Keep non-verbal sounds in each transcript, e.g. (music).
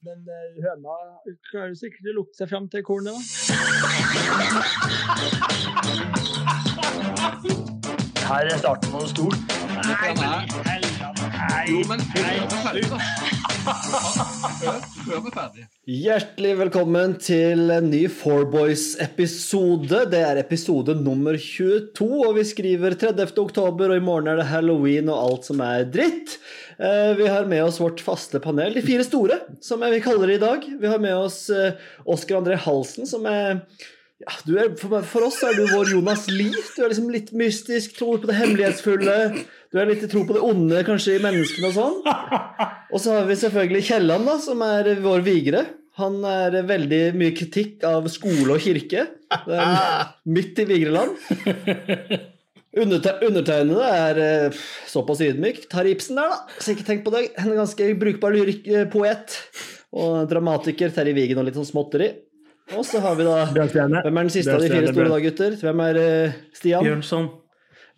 Men eh, høna klarer sikkert å lukte seg fram til kornet, da. Her er starten på noe stort. Nei, Jo, men er før vi er ferdig. Hjertelig velkommen til en ny Four Boys-episode. Det er episode nummer 22, og vi skriver 30. oktober, og i morgen er det halloween og alt som er dritt. Eh, Vi har med oss vårt faste panel, de fire store, som vi kaller kalle det i dag. Vi har med oss eh, Oskar André Halsen, som er ja, du er, for, oss er du vår Jonas Lie. Du er liksom litt mystisk, tror på det hemmelighetsfulle. Du er litt tro på det onde kanskje i menneskene og sånn. (laughs) Og så har vi selvfølgelig Kielland, da, som er vår Vigre. Han er veldig mye kritikk av skole og kirke. Det er midt i Vigreland. (laughs) Underte undertegnede er eh, såpass ydmyk. Tar Ibsen der, da. Så ikke tenk på det. En ganske brukbar lyrik eh, poet. Og dramatiker Terje Vigen og litt sånn småtteri. Og så har vi da Hvem er den siste av de fire store da, gutter? Hvem er eh, Stian? Bjørnson.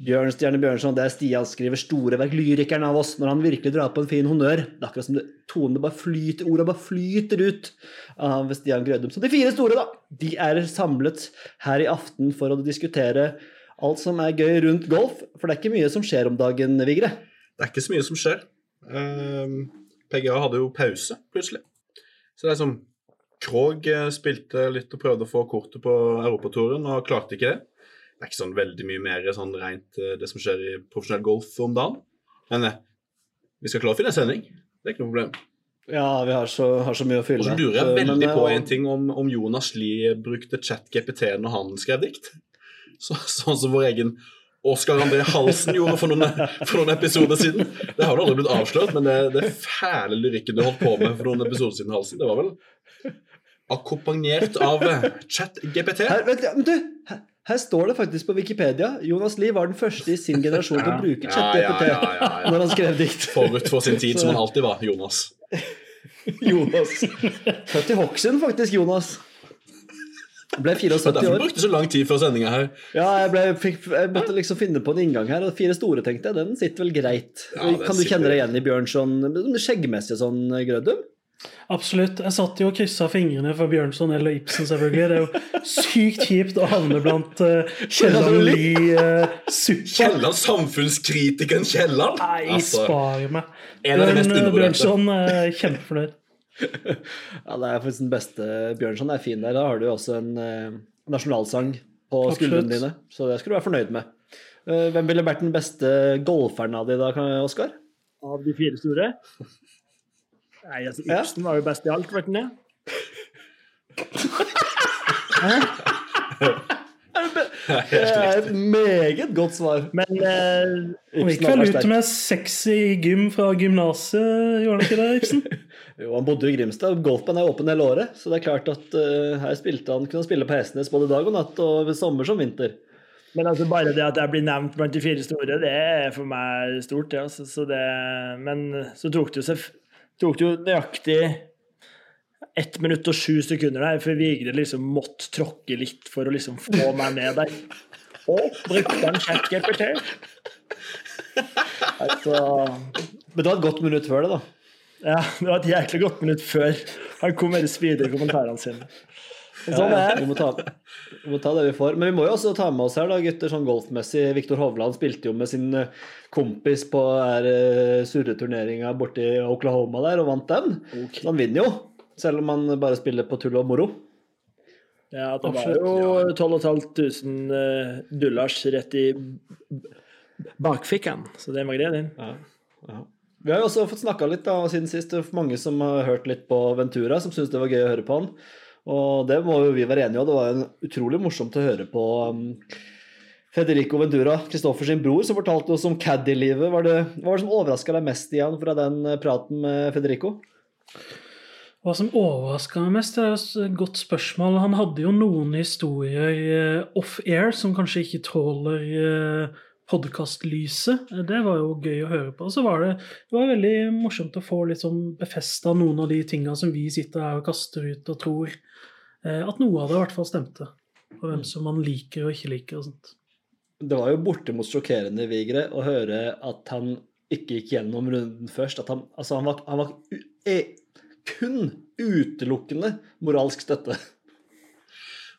Bjørnstjerne Bjørnson. Det er Stian skriver store verk. Lyrikeren av oss når han virkelig drar på en fin honnør. Det er akkurat som det, tonene bare flyter, ordene bare flyter ut av Stian Grødum. Så de fire store, da, de er samlet her i aften for å diskutere alt som er gøy rundt golf. For det er ikke mye som skjer om dagen, Vigre. Det er ikke så mye som skjer. Um, PGA hadde jo pause, plutselig. Så det er som Krog eh, spilte litt og prøvde å få kortet på europatouren og klarte ikke det. Det er ikke sånn veldig mye mer sånn rent eh, det som skjer i profesjonell golf om dagen. Men eh, vi skal klare å finne en sending. Det er ikke noe problem. Ja, vi har så, har så mye å fylle. Og så lurer jeg veldig men, på en ting om, om Jonas Lie brukte chat-GPT når han skrev dikt. Så, sånn som vår egen Oskar André Halsen gjorde for noen, for noen episoder siden. Det har jo aldri blitt avslørt, men det, det fæle lyrikken du holdt på med for noen episoder siden, Halsen, det var vel akkompagnert av eh, chat-GPT? Her, vent, ja, men du, her, her står det faktisk på Wikipedia Jonas Lie var den første i sin generasjon til å bruke Ja, ja, ChatGPT ja, ja, ja. når han skrev dikt. Forut for sin tid, som han alltid var, Jonas. (laughs) Jonas. Født i Hokksund, faktisk, Jonas. Ble 74 år. derfor brukte du så lang tid før sendinga her. Ja, jeg, ble, fikk, jeg måtte liksom finne på en inngang her, og fire store, tenkte jeg. Den sitter vel greit. Ja, kan du kjenne deg igjen i Bjørnson? Skjeggmessig sånn, Grødum? Absolutt. Jeg satt jo og kryssa fingrene for Bjørnson eller Ibsen, selvfølgelig. Det er jo sykt kjipt å havne blant uh, Kielland Lie-suppa. Kielland, samfunnskritikeren Kielland! Nei, Altså, spar meg. eh, undervurderte. Bjørnson er kjempefornøyd. (laughs) Ja, det er faktisk den beste Bjørnson er fin der. Da har du også en eh, nasjonalsang på skuldrene dine, så det skal du være fornøyd med. Eh, hvem ville vært den beste golferen av de da, Oskar? Av de fire store? Nei, altså, Ja. Var jo best i alt, vet du det? (laughs) Det er et meget godt svar. Men eh, Han gikk vel ut med sexy gym fra gymnaset, gjorde han ikke det, Ibsen? (laughs) Jo, han bodde jo i Grimstad. Golfbanen er åpen hele året, så det er klart at uh, her spilte han, kunne han spille på Hestenes både dag og natt, og sommer som vinter. Men altså bare det at jeg blir nevnt blant de fire store, det er for meg stort. Ja. Så, så det, men så tok det jo, seg, tok det jo nøyaktig ett minutt og sju sekunder der for Vigre liksom måtte tråkke litt for å liksom få meg ned der. Og brukte han chat-GPT? Altså Men det var et godt minutt før det, da. Ja, det var et jæklig godt minutt før han kom med de speede kommentarene sine. Sånn er vi, det. må ta, vi må ta det vi får. Men vi må jo også ta med oss her, da, gutter, sånn golfmessig. Viktor Hovland spilte jo med sin eh, kompis på uh, surreturneringa borti Oklahoma der, og vant den. Så han vinner jo, selv om han bare spiller på tull og moro. Ja, det var jo 12 500 eh, dollars rett i bakfikken, så det var greia den. Vi har jo også fått snakka litt da, siden sist. Det er mange som har hørt litt på Ventura, som syns det var gøy å høre på han. Og det må jo vi være enige om. Det var en utrolig morsomt å høre på um, Federico Ventura, Kristoffer sin bror, som fortalte oss om caddy-livet. Hva var det hva var det som overraska deg mest igjen fra den eh, praten med Federico? Hva som overraska meg mest, er jo et godt spørsmål. Han hadde jo noen historier eh, off-air som kanskje ikke tåler eh, podkastlyset. Det var jo gøy å høre på. Og så var det, det var veldig morsomt å få liksom befesta noen av de tinga som vi sitter her og kaster ut og tror eh, at noe av det i hvert fall stemte. Og hvem som man liker og ikke liker og sånt. Det var jo bortimot sjokkerende, Vigre, å høre at han ikke gikk gjennom runden først. At han, altså han var, han var e kun utelukkende moralsk støtte.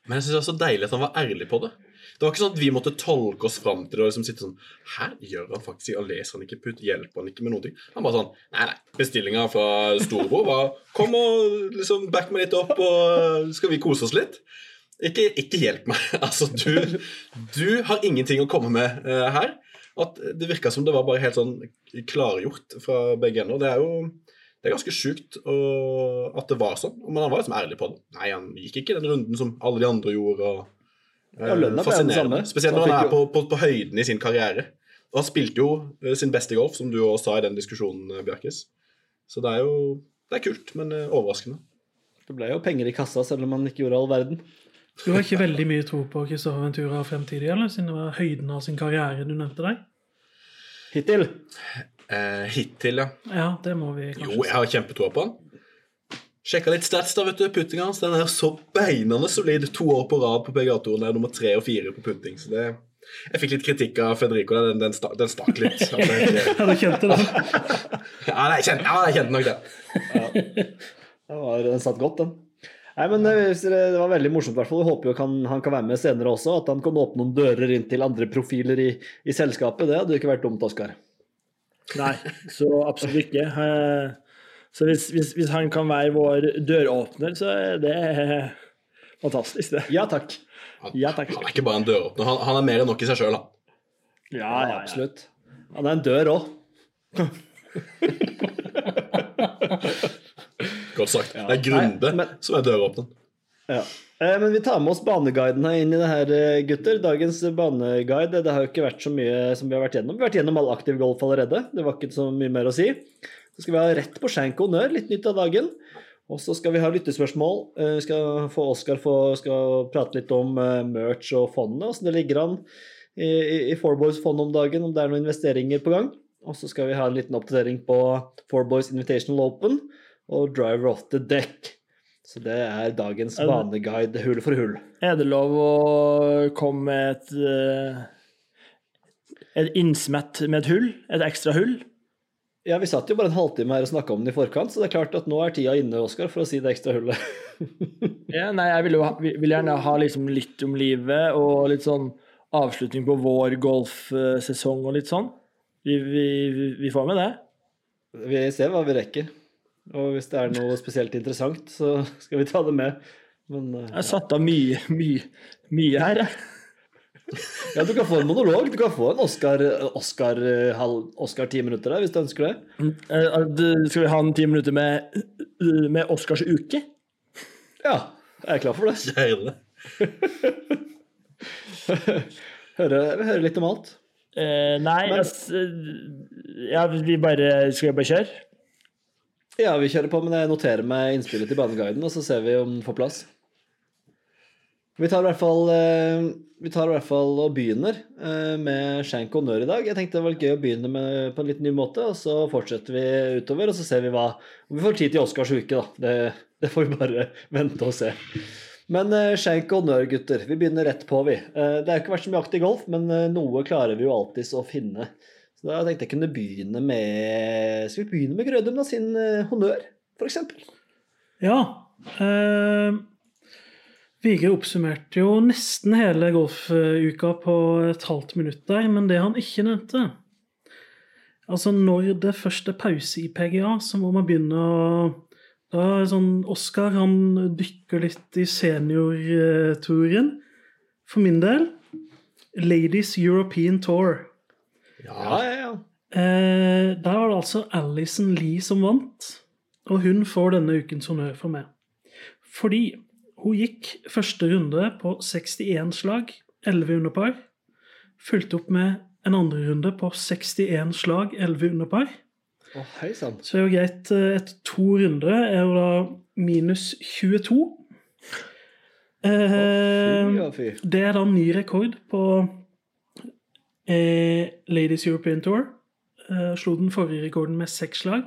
Men jeg synes det var så deilig at han var ærlig på det. Det var ikke sånn at vi måtte tolke oss fram til det og liksom sitte sånn Her gjør han faktisk og leser han ikke putt, hjelper han ikke med noen ting. Han bare sånn Nei, nei. Bestillinga fra storebror var Kom og liksom back meg litt opp, og skal vi kose oss litt? Ikke, ikke hjelp meg. (laughs) Altså, du, du har ingenting å komme med uh, her. At Det virka som det var bare helt sånn klargjort fra begge ender. Det er jo det er ganske sjukt at det var sånn. Men han var liksom ærlig på det. Nei, han gikk ikke den runden som alle de andre gjorde. og eh, Ja, lønna ble den fascinerende. samme. Spesielt når han er på, på, på høyden i sin karriere. Og han spilte jo eh, sin beste golf, som du også sa i den diskusjonen, eh, Så det er jo det er kult, men eh, overraskende. Det ble jo penger i kassa selv om han ikke gjorde all verden. Du har ikke veldig mye tro på Christopher Ventura fremtidig, eller? Siden det var høyden av sin karriere du nevnte der? Hittil. Eh, hittil, ja. Ja, det må vi kanskje Jo, jeg har kjempetroa på han. Sjekka litt stats, da, vet du. Puttinga hans den er så beinende solid. To år på rad på PGA-toren. er nummer tre og fire på putting. Så det Jeg fikk litt kritikk av Federico. Den, den, stak, den stakk litt. (laughs) Ja, du kjente det? (laughs) Ja, nei, jeg kjente, ja, jeg kjente nok det. Den, var, den satt godt, den. Nei, men det, det var veldig morsomt. i hvert fall. Jeg håper jo kan, han kan være med senere også. At han kan åpne noen dører inn til andre profiler i, i selskapet. Det hadde jo ikke vært dumt, Oskar. Nei, så absolutt ikke. Eh, Så hvis, hvis, hvis han kan være vår døråpner, så er det fantastisk, det. Ja takk. Han, Ja, takk. han er ikke bare en døråpner. Han, han er mer enn nok i seg sjøl, han. Ja, ja, ja. Absolutt. Han er en dør òg. Godt sagt. Det er Grunde Nei, men- som er døråpneren. Ja. Eh, Men vi tar med oss baneguiden her inn i det her, eh, gutter. Dagens baneguide. Det har jo ikke vært så mye som vi har vært gjennom. Vi har vært gjennom all aktiv golf allerede. Det var ikke så mye mer å si. Så skal vi ha rett på skjenk og honnør, litt nytt av dagen. Og så skal vi ha lyttespørsmål. Eh, Vi skal få Oskar skal prate litt om merch og fondet, åssen det ligger an i, i, i Fourboys fond om dagen, om det er noen investeringer på gang. Og så skal vi ha en liten oppdatering på Fourboys Invitational Open og Driver off the Deck. Så det er dagens vaneguide baneguide hull for hull. Er det lov å komme med et eh, et innsmett med et hull? Et ekstra hull? Ja, vi satt jo bare en halvtime her og snakka om den i forkant, så det er klart at nå er tida inne, Oskar, for å si det ekstra hullet. (laughs) Ja, nei, jeg vil, jo vil gjerne ha liksom litt om livet og litt sånn avslutning på vår golfsesong og litt sånn. Vi, vi, vi får med det. Vi ser hva vi rekker. Og hvis det er noe spesielt interessant, så skal vi ta det med. Men uh, Jeg har satt av mye, mye, mye her. jeg. ja, du kan få en monolog. Du kan få en Oscar Oscar halv- Oskar ti minutter der, hvis du ønsker det. Eh, Skal vi ha en ti minutter med, med Oscars uke? Ja, jeg er klar for det. Gjerne. (laughs) Høre, høre litt om alt. Uh, nei, Men- jeg, ja, vi bare Skal vi bare kjøre? Ja, vi kjører på, men jeg noterer meg innspillet til Baneguiden, og så ser vi om den får plass. Vi tar i hvert fall, eh, vi tar i hvert fall og begynner med med Shank Honnør i dag. Jeg tenkte det var gøy å begynne med, på en litt ny måte, og så fortsetter vi utover, og så ser vi hva Om vi får tid til Oscars uke, da. Det, det får vi bare (laughs) vente og se. Men uh, Shank Honnør, gutter. Vi begynner rett på, vi. Eh, det har ikke vært så mye aktiv golf, men eh, noe klarer vi jo alltids å finne. Så da tenkte jeg kunne begynne med Skal vi begynne med Grødum, da, sin uh, honnør, f.eks.? Ja. Eh, Vigre oppsummerte jo nesten hele golfuka på et halvt minutt der, men det han ikke nevnte Altså, når det først er pause i PGA, så må man begynne å da er sånn Oskar han dykker litt i seniorturen. For min del Ladies European Tour. Ja, ja, ja. Eh, der var det altså Alison Lee som vant, og hun får denne ukens honnør for meg. Fordi hun gikk første runde på 61 slag, 11 under par. Fulgte opp med en andre runde på 61 slag, 11 under par. Å, hei sann. Så er jo greit, eh, etter to runder er hun da minus 22. Eh, Fy oh, fy. det er da ny rekord på eh, Ladies European Tour. Eh, slo den forrige rekorden med seks slag.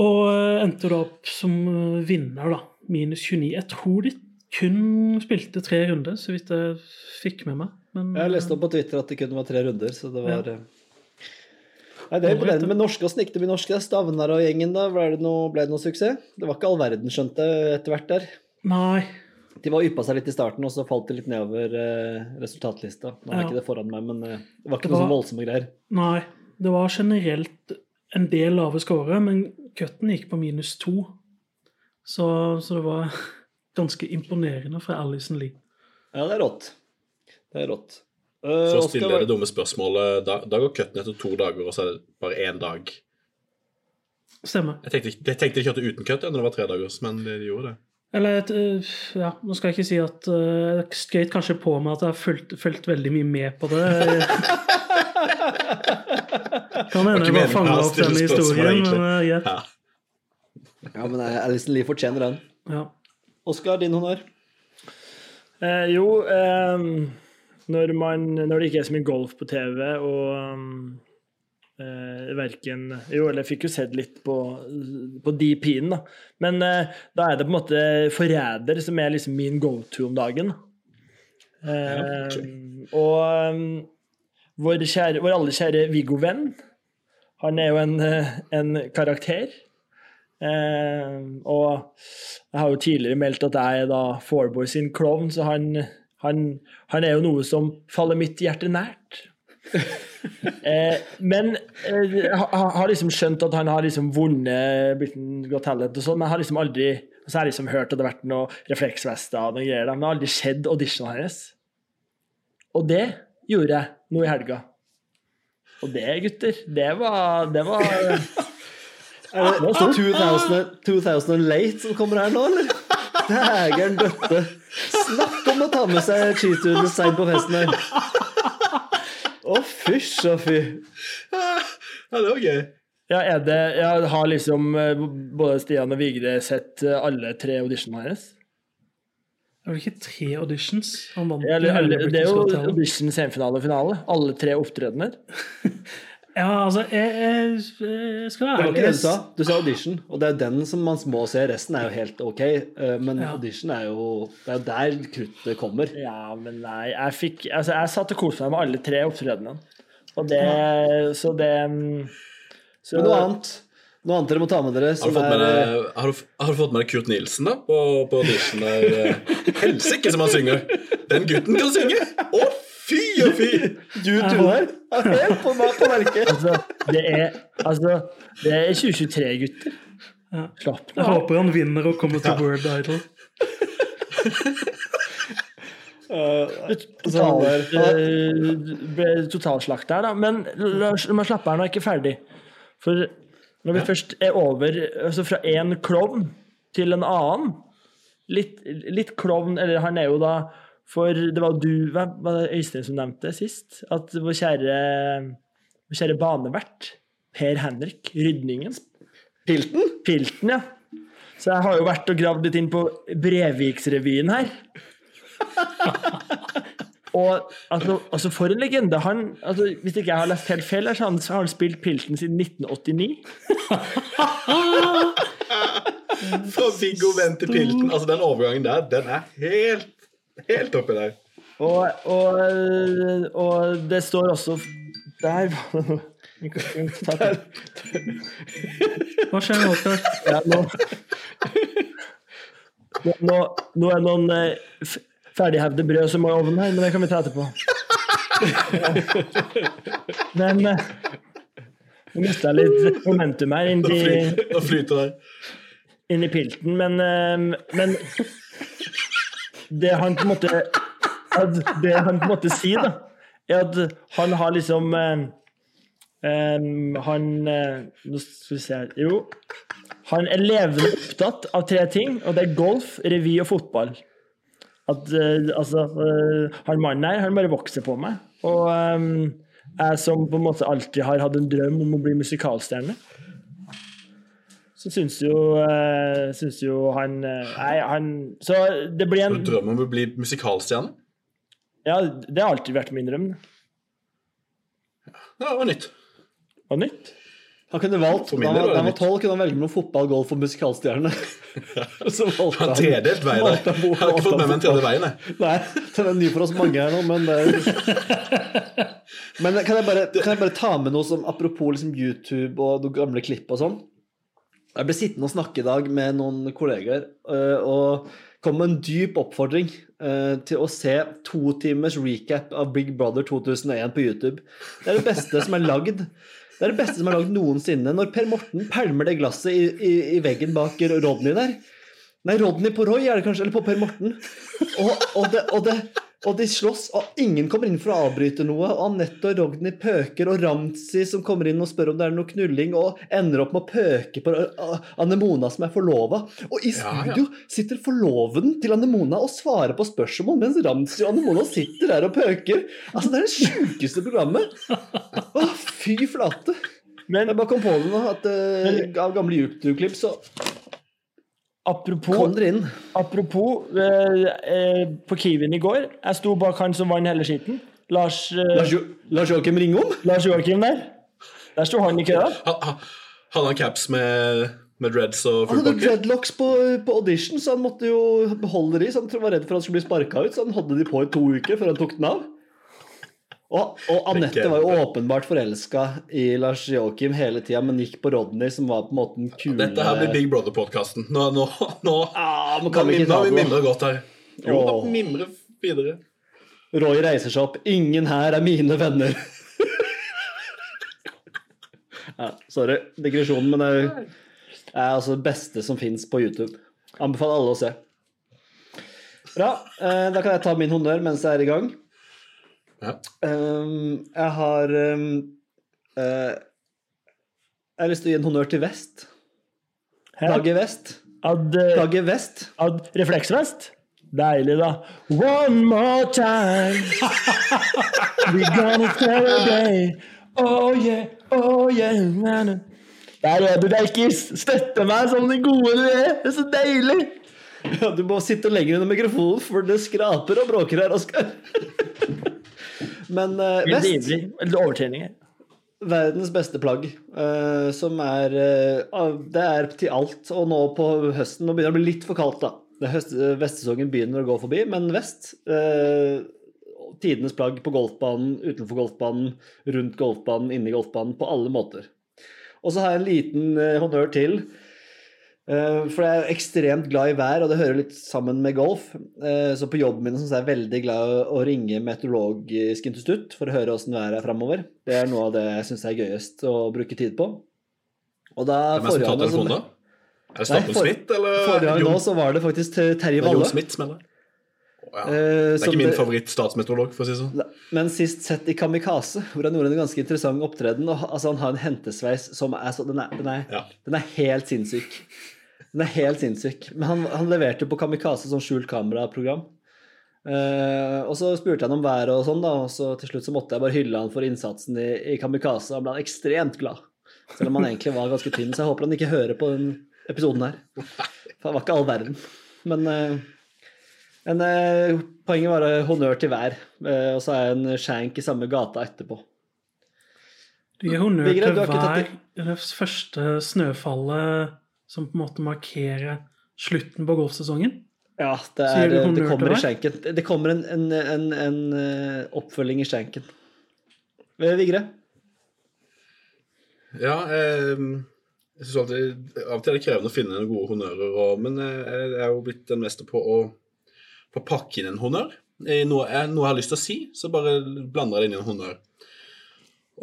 Og eh, endte da opp som eh, vinner, da. Minus 29. Jeg tror de kun spilte tre runder, så vidt jeg fikk med meg. Men, Jeg leste opp på Twitter at det kun var tre runder, så det var Ja. Nei, det er imponerende med norske. Åssen gikk det med norske? Stavnar og gjengen, da? Ble det, noe, ble det noe suksess? Det var ikke all verden, skjønte jeg etter hvert der. Nei. De var yppa seg litt i starten, og så falt de litt nedover eh, resultatlista. Nå er Ja. ikke det foran meg, men eh, det var ikke Det noe sånn så voldsomme greier. Nei. Det var generelt en del lave scorer, men cutten gikk på minus to. Så, så det var (laughs) ganske imponerende fra Alison Lee. Ja, det er rått. Det er rått. Uh, så å jeg det dumme spørsmålet, da, da går cutten etter to dager, og så er det bare én dag. Stemmer. Jeg tenkte, jeg tenkte de kjørte uten cut når det var tre dager, men de gjorde det. Eller øh, ja, nå skal jeg ikke si at øh, Jeg skrøt kanskje på meg at jeg har fulgt, fulgt veldig mye med på det. (laughs) kan hende jeg var bare fanga opp denne den historien, men uh, greit. Ja. Ja, men Alison Lee fortjener den. Ja. Oskar, din honnør. Eh, jo, eh, når, man, når det ikke er så mye golf på TV, og um, eh, verken Jo, eller jeg fikk jo sett litt på, på DP-en, da. Men eh, da er det på en måte Forræder som er liksom min go-to om dagen. Eh, og um, vår, kjære, vår alle kjære Viggo Venn, han er jo en, eh, en karakter. Eh, og jeg har jo tidligere meldt at jeg er da Fourboy sin klovn, så han, han, han er jo noe som faller mitt hjerte nært. Eh, men eh, jeg har, har liksom skjønt at han har liksom vunnet Britain Got Talent og sånn, men har liksom aldri så har jeg liksom hørt at det har vært noe refleksvester og noen greier, men jeg har aldri sett auditionen hennes. Og det gjorde jeg nå i helga. Og det, gutter, det var, det var (laughs) Er det 2000, 2000 Late som kommer her nå, eller? Dægeren døtte. Snakk om å ta med seg cheesedoodle seint på festen her. Å, fysj og fy. ja, det var gøy. Ja, er det Jeg har liksom eh, både Stian og Vigre sett eh, alle tre auditionene hennes? Det var ikke tre auditions. Han vant Eller, hele det er jo audition, semifinale og finale. Alle tre opptredener. (laughs) Ja, altså, jeg, jeg, jeg skal Det var ikke det du sa. Du sa audition, og det er den som man må se. Resten er jo helt ok. eh, Men Ja. audition er jo Det er jo der kruttet kommer. Ja, men nei Jeg fikk Altså, jeg satt og koste meg med alle tre opptredenene. Og det Så det mm, så, Men noe annet Noe annet dere må ta med dere, Har du, med er deg, har, du, har du fått med deg Kurt Nilsen da, på, på audition? der, (laughs) Helsike som han synger! Den gutten kan synge! Å, fy og fy! Du, tror er helt på meg på verket. Altså, det er Altså, det er 2023, gutter. Ja. Slapp nå av. håper han vinner og kommer til World Idol. (laughs) Total, eh, ble totalslakt der, da. Men la slapper meg slappe av, nå er ikke ferdig. For når vi først er over altså fra én klovn til en annen Litt, litt klovn Eller han er jo da For det var du Hva var det Øystein som nevnte sist? At vår kjære, vår kjære banevert, Per Henrik Rydningen Pilten? Pilten, ja. Så jeg har jo vært og gravd litt inn på Breviksrevyen her. (laughs) Og altså, altså for en legende. Han, altså, hvis ikke jeg har lest helt feil, her, så har han, så har han spilt Pilten siden 1989. (laughs) Fra Viggo Venn til Pilten. Altså, den overgangen der, den er helt, helt oppi der. Og, og, og det står også Der var det Hva skjer nå, Oskar? Ja, nå, nå, nå er det noen eh, ferdighevde brød som må i ovnen her, men det kan vi ta etterpå. Men eh, nå mista jeg litt momentum her inn i, inn i pilten, men, eh, men det han på en måte Det han på en måte sier, da, er at han har liksom em, Han eh, Nå skal vi se her Jo. Han er levende opptatt av tre ting, og det er golf, revy og fotball. At eh, altså eh, Han mannen her, han bare vokser på meg. Og em, jeg som på en måte alltid har hatt en drøm om å bli musikalstjerne, så syns jo, eh, syns jo han eh, Nei, han Så det blir en du drømmer om å bli musikalstjerne? Ja, det har alltid vært min drøm. Ja, det var nytt. Og nytt. Han kunne valgt, Da han var var det var tolv, kunne han velge mellom fotball, golf og musikalstjerne. (laughs) Så valgte Han tredelt vei der. Jeg har ikke fått med meg den tredje veien. jeg. (laughs) Nei, den er ny for oss mange her nå, men det er... (laughs) Men kan jeg, bare, kan jeg bare ta med noe som apropos liksom YouTube og noen gamle klipp og sånn? Jeg ble sittende og snakke i dag med noen kollegaer øh, og kom med en dyp oppfordring øh, til å se to timers recap av Big Brother 2001 på YouTube. Det er det beste som er lagd. Det er det beste som er lagd noensinne. Når Per Morten pælmer det glasset i, i, i veggen bak Rodney der. Nei, Rodney på Roy er det kanskje, eller på Per Morten. Og, og, det, og, det, og de slåss, og ingen kommer inn for å avbryte noe. Og Anette og Rogny pøker, og Ramsi som kommer inn og spør om det er noe knulling, og ender opp med å pøke på uh, Anemona som er forlova. Og i Ja, ja. studio sitter forloveden til Anemona og svarer på spørsmål, mens Ramsi og Anemona sitter der og pøker. Altså, det er det sjukeste programmet. Å, fy flate. Men Jeg bare kom på det nå, at uh, av gamle YouTube-klipp så apropos kom dere inn. Apropos, eh, eh, på Kiwien i går, jeg sto bak han som vant hele skiten. Lars, eh, Lars, jo Lars Joakim Ringom? Lars Joakim der. Der sto han i køa. Han ha- Hadde han caps med, med dreads og Han hadde dreadlocks på, på audition, så han måtte jo beholde de. Så han var redd for at han skulle bli sparka ut, så han hadde de på i to uker før han tok den av. Og, og Anette var jo åpenbart forelska i Lars Joakim hele tida, men gikk på Rodney, som var på en måte den kule Dette her blir Big Brother-podkasten. Nå, nå, nå, ah, nå, vi har vi mimret godt her. Jo, Åh. mimre videre. Roy reiser seg opp. Ingen her er mine venner. ja, sorry, digresjonen, men det er, er altså det beste som fins på YouTube. Anbefaler alle å se. Bra. eh, Da kan jeg ta min honnør mens jeg er i gang. Ja. Um, jeg har um, uh, Jeg har lyst til å gi en honnør til Vest. Dagge Vest. Ad, eh, Dagge Vest. ad refleksvest. Deilig, da. One more time. (laughs) We gonna celebrate. Oh yeah, oh yeah. man. Der er du, Deikis. Støtte meg som den gode du er. Det er så deilig. Ja, du må sitte lenger under mikrofonen, for det skraper og bråker her, Oskar. (laughs) Men uh, Vest, ivrig. Overtreninger. verdens beste plagg, uh, som er uh, Det er til alt. Og nå på høsten Nå begynner det å bli litt for kaldt, da. Høst, eh, Vestsesongen begynner å gå forbi, men vest uh, Tidenes plagg på golfbanen, utenfor golfbanen, rundt golfbanen, inni golfbanen. På alle måter. Og så har jeg en liten eh, honnør til. Eh, For jeg er ekstremt glad i vær, og det hører litt sammen med golf. Eh, Så på jobben min så er jeg veldig glad i å ringe Meteorologisk institutt for å høre åssen været er framover. Det er noe av det jeg syns er gøyest å bruke tid på. Og da Hvem er det som tar telefonen, da? Er det Staffel Smith, eller forrige gang nå så var det faktisk Terje er Jon Valle. Smith som er det? Å, ja. Eh, Det er ikke min favoritt-statsmeteorolog, for å si det sånn. Men sist sett i Kamikaze, hvor han gjorde en ganske interessant opptreden. Og, altså, han har en hentesveis som er så Den er, den er, Ja. den er helt sinnssyk. Den er helt sinnssyk. Men han, han leverte på Kamikaze som skjult kameraprogram. Uh, og så spurte han om været og sånn, da, og så til slutt så måtte jeg bare hylle han for innsatsen i, i Kamikaze. Han ble ekstremt glad. Selv om han egentlig var ganske tynn. Så jeg håper han ikke hører på den episoden her. For han var ikke all verden. Men eh, en, eh, poenget var eh, honnør til hver. Eh, og så er en skjenk i samme gata etterpå. Du gir honnør til hver det første snøfallet som på en måte markerer slutten på golfsesongen. Ja, det, er, det kommer i skjenken. Det- kommer en, en, en, en eh, oppfølging i skjenken. Eh, Vigre? Ja, eh, jeg synes alltid, Av og til er det krevende å finne gode honnører, og, men jeg, jeg er jo blitt den mester på å, på å pakke inn en honnør. I noe, jeg, noe jeg har lyst til å si, så bare blander jeg det inn i en honnør.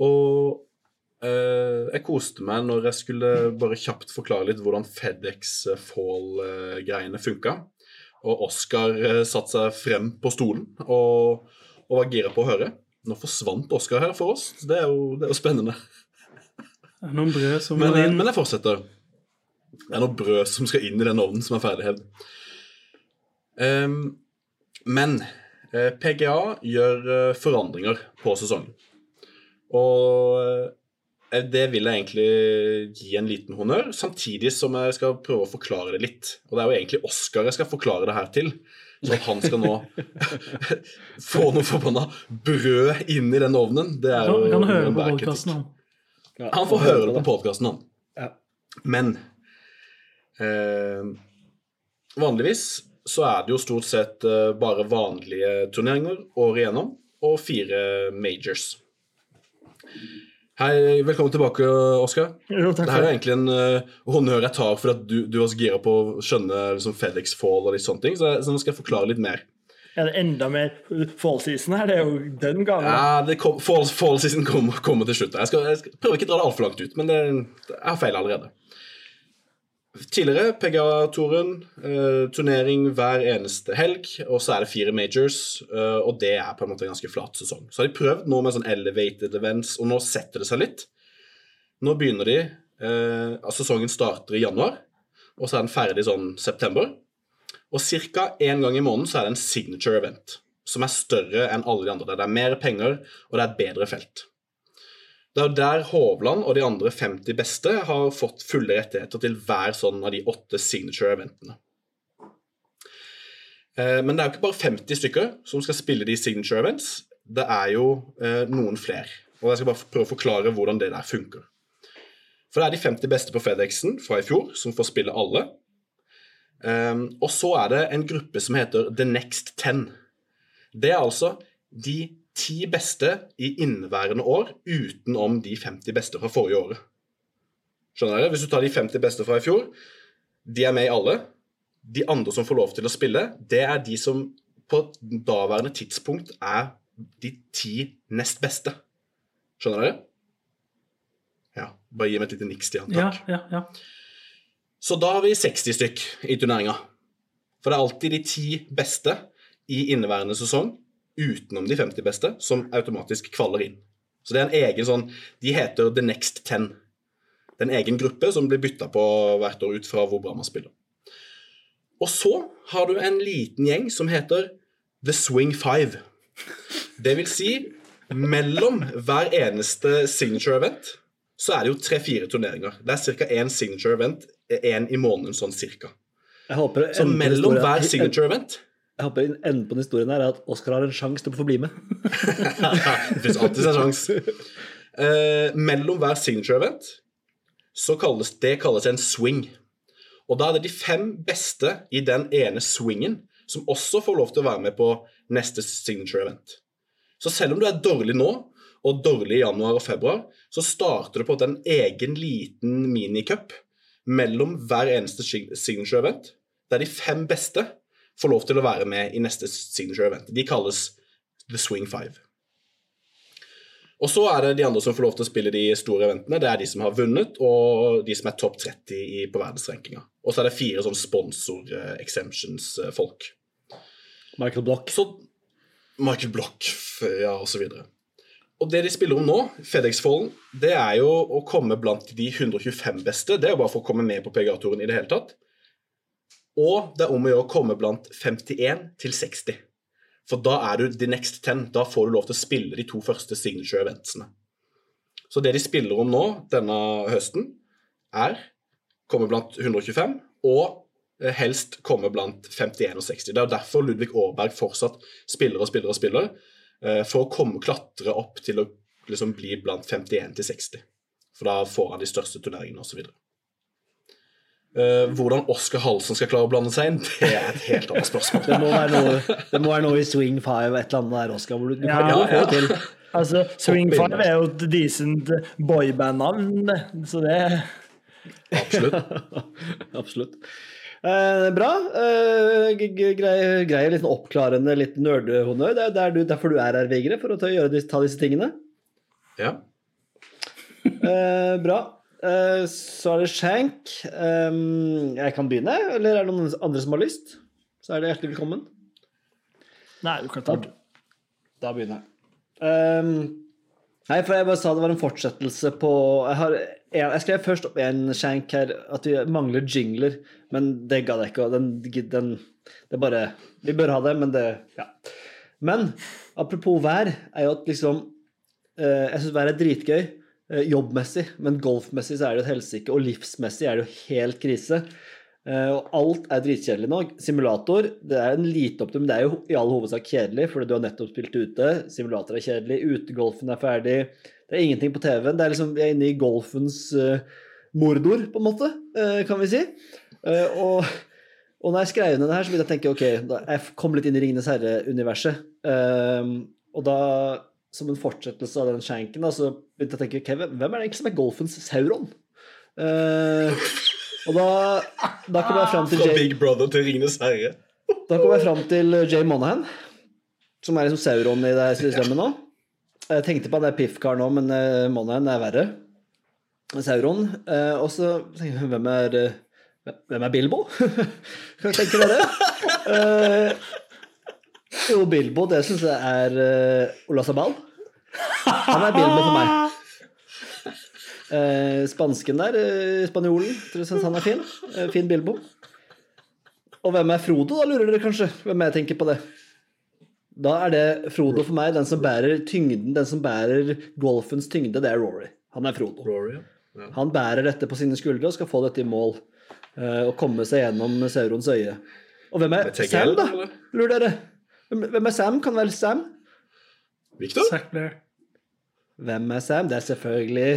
Og eh, jeg koste meg når jeg skulle bare kjapt forklare litt hvordan FedEx Fall-greiene funka. Og Oskar eh, satte seg frem på stolen og, og var gira på å høre. Nå forsvant Oskar her for oss. Det er jo, det er jo spennende. Er noen brød som Men, eh, men jeg fortsetter. Det er noe brød som skal inn i den ovnen som er ferdighevd. Ehm, men eh, PGA gjør eh, forandringer på sesongen. Og eh, det vil jeg egentlig gi en liten honnør, samtidig som jeg skal prøve å forklare det litt. Og det er jo egentlig Oskar jeg skal forklare det her til. Så at han skal nå (laughs) få noe forbanna brød inn i den ovnen. Det er jo Han kan høre på podkasten han. Ja, Han får høre det på podkasten, han. Ja. Men eh, vanligvis så er det jo stort sett eh, bare vanlige turneringer året igjennom, og fire majors. Hei, velkommen tilbake, Oskar. Det her er egentlig en uh, honnør jeg tar for at du, du var så gira på å skjønne liksom, FedEx Fall og litt sånne ting, så, jeg, så nå skal jeg forklare litt mer. Er det enda mer fall season her? Det er jo den gangen. Ja, kom, fall, fall season kommer, kommer til slutt. Jeg skal, jeg skal prøver ikke å dra det altfor langt ut, men det, jeg har feil allerede. Tidligere PGA-toren, eh, turnering hver eneste helg, og så er det fire majors, eh, og det er på en måte en ganske flat sesong. Så har de prøvd nå med sånn elevated events, og nå setter det seg litt. Nå begynner de eh, Sesongen starter i januar, og så er den ferdig sånn september. Og ca. én gang i måneden så er det en signature event, som er større enn alle de andre. Det er mer penger, og det er et bedre felt. Det er der Hovland og de andre 50 beste har fått fulle rettigheter til hver sånn av de åtte signature-eventene. Eh, Men det er jo ikke bare 50 stykker som skal spille de signature events. Det er jo eh, noen flere. Og jeg skal bare prøve å forklare hvordan det der funker. For det er de 50 beste på FedExen fra i fjor som får spille alle. Um, og så er det en gruppe som heter The Next Ten. Det er altså de ti beste i inneværende år utenom de 50 beste fra forrige året. Skjønner dere? Hvis du tar de 50 beste fra i fjor, de er med i alle. De andre som får lov til å spille, det er de som på daværende tidspunkt er de ti nest beste. Skjønner dere? Ja. Bare gi meg et lite niks, Stian. Ja, ja, ja. Så da har vi 60 stykk i turneringa. For det er alltid de ti beste i inneværende sesong, utenom de 50 beste, som automatisk kvaller inn. Så det er en egen sånn De heter The Next Ten. Det er en egen gruppe som blir bytta på hvert år ut fra hvor bra man spiller. Og så har du en liten gjeng som heter The Swing Five. Det vil si, mellom hver eneste signature event så er det jo tre-fire turneringer. Det er ca. én signature event, én i måneden sånn cirka. Så mellom hver signature event Jeg håper enden på den historien her er at Oskar har en sjanse til å få bli med. (laughs) Det fins alltid en sjanse. Eh, mellom hver signature event så kalles det kalles en swing. Og da er det de fem beste i den ene swingen som også får lov til å være med på neste signature event. Så selv om du er dårlig nå, og dårlig i januar og februar, så starter du på en egen liten minicup mellom hver eneste signature event, der de fem beste får lov til å være med i neste signature event. De kalles The Swing Five. Og så er det de andre som får lov til å spille de store eventene. Det er de som har vunnet, og de som er topp 30 i, på verdensrankinga. Og så er det fire sånn sponsor-exemptions-folk. Michael Block. Så Michael Block, ja, og så videre. Og det de spiller om nå, FedEx-folden, det er jo å komme blant de 125 beste. Det er jo bare for å komme med på PGA-turen i det hele tatt. Og det er om å gjøre å komme blant 51 til 60. For da er du the next 10. Da får du lov til å spille de to første signature eventsene. Så det de spiller om nå denne høsten, er komme blant 125 og eh, helst komme blant 51 og 60. Det er derfor Ludvig Aaberg fortsatt spiller og spiller og spiller, eh, for å komme klatre opp til å liksom bli blant 51 til 60. For da får han de største turneringene osv. Uh, hvordan Oskar Halsen skal klare å blande seg inn, det er et helt annet spørsmål. Det må være noe, det må være noe i Swing Five, et eller annet der, Oskar. hvor Du, du Ja, kan få ja. til. Altså, Swing. Five er jo et decent boyband-navn, så det Absolutt. (laughs) Absolutt. Eh, bra. Eh, greier grei, litt oppklarende, litt nerdehonnør. Det er der du, derfor du er her, Vigre, for å ta, gjøre, disse- ta disse tingene. Ja. Eh, bra. Eh, så er det Shank. Jeg kan begynne, eller er det noen andre som har lyst? Så er det hjertelig velkommen. Nei, du kan ta Da, da begynner jeg. Nei, for jeg bare sa det var en fortsettelse på Jeg, har, jeg, skrev først opp en shank her, at vi mangler jingler, men det gadd jeg ikke. Den, den, det bare Vi bør ha det, men det Ja. Men apropos vær, er jo at liksom eh, Jeg syns vær er dritgøy jobbmessig, men golfmessig så er det et helsike, og livsmessig er det jo helt krise. Eh, og alt er dritkjedelig nå. Simulator det er en lite optim, det er jo i all hovedsak kjedelig, fordi du har nettopp spilt ute. Simulator er kjedelig, utegolfen er ferdig. Det er ingenting på TV-en. Det er liksom, Vi er inne i golfens uh, mordor, på en måte, uh, kan vi si. Uh, og, og når jeg skrev ned det her, så begynte jeg å tenke ok, jeg kom litt inn i Ringenes herre-universet. og da, som en fortsettelse av den shanken, da, så begynte jeg å tenke okay, hvem er det egentlig som er golfens Sauron? Uh, og da, da kom jeg fram til Fra Jay, Big Brother til Ringenes herre. da kom jeg fram til Jay Monahan, som er liksom Sauron i det systemet nå. Jeg tenkte på han der Piff-karen nå, men uh, Monahan er verre. Sauron. Uh, og så tenkte jeg, hvem er Hvem er Bilbo? (laughs) Hva tenker dere? Uh, jo, Bilbo, det syns jeg er uh, Ola Sabal. Han er Bilbo for meg. Eh, spansken der, eh, spanjolen, tror du synes han er fin. Eh, fin Bilbo. Og hvem er Frodo, da, lurer dere kanskje? Hvem jeg tenker på det? Da er det Frodo for meg, den som bærer tyngden, den som bærer golfens tyngde, det er Rory. Han er Frodo. Rory, ja. Han bærer dette på sine skuldre og skal få dette i mål. eh, og komme seg gjennom Saurons øye. Og hvem er Sam, da? Lurer dere? Hvem er Sam? Kan vel Sam? Victor? Zack Blair. Hvem er Sam? Det er selvfølgelig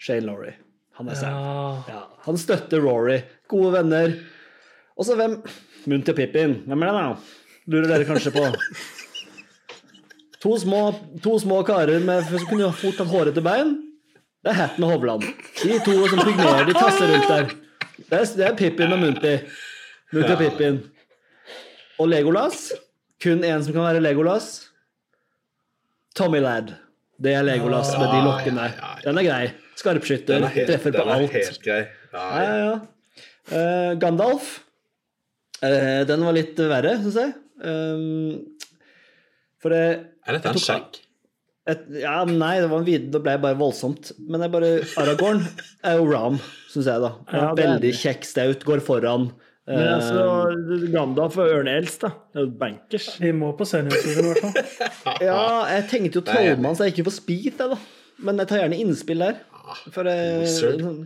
Shane Laurie. Han er Sam. Ja. Ja, han støtter Rory. Gode venner. Og så hvem Munn og Pippin. Hvem er det, da? Lurer dere kanskje på. (laughs) To små, to små karer med, som kunne fort hatt hårete bein. Det er Hatten og Hovland. De to som pygmeer, de tasser rundt der. Det er, det er Pippin og Munti. Munti og Pippin. Og Legolas. Kun én som kan være Legolas. Tommy Ladd. Det er Legolas med de lokkene. ja, ja, ja. Den er grei. Skarpskytter. Den er helt, Treffer på den er alt. helt grei. Ja, Ja, ja, ja. Uh, Gandalf. Uh, den var litt verre, syns jeg. Um, for det Er dette en Jeg skjenk? et, Ja, nei, det var en vide. det ble bare voldsomt. Men det er bare Aragorn er jo Ram, syns jeg, da. Ja, Veldig det. kjekk staut, går foran. Men altså, Gandalf og Ørne Elst, da. Det er jo bankers. Vi må på seniorturen, i hvert fall. (laughs) ja, jeg tenkte jo Det så jeg trollmann, så jeg ikke får speed, jeg, da. Men jeg tar gjerne innspill der. For eh, sånn-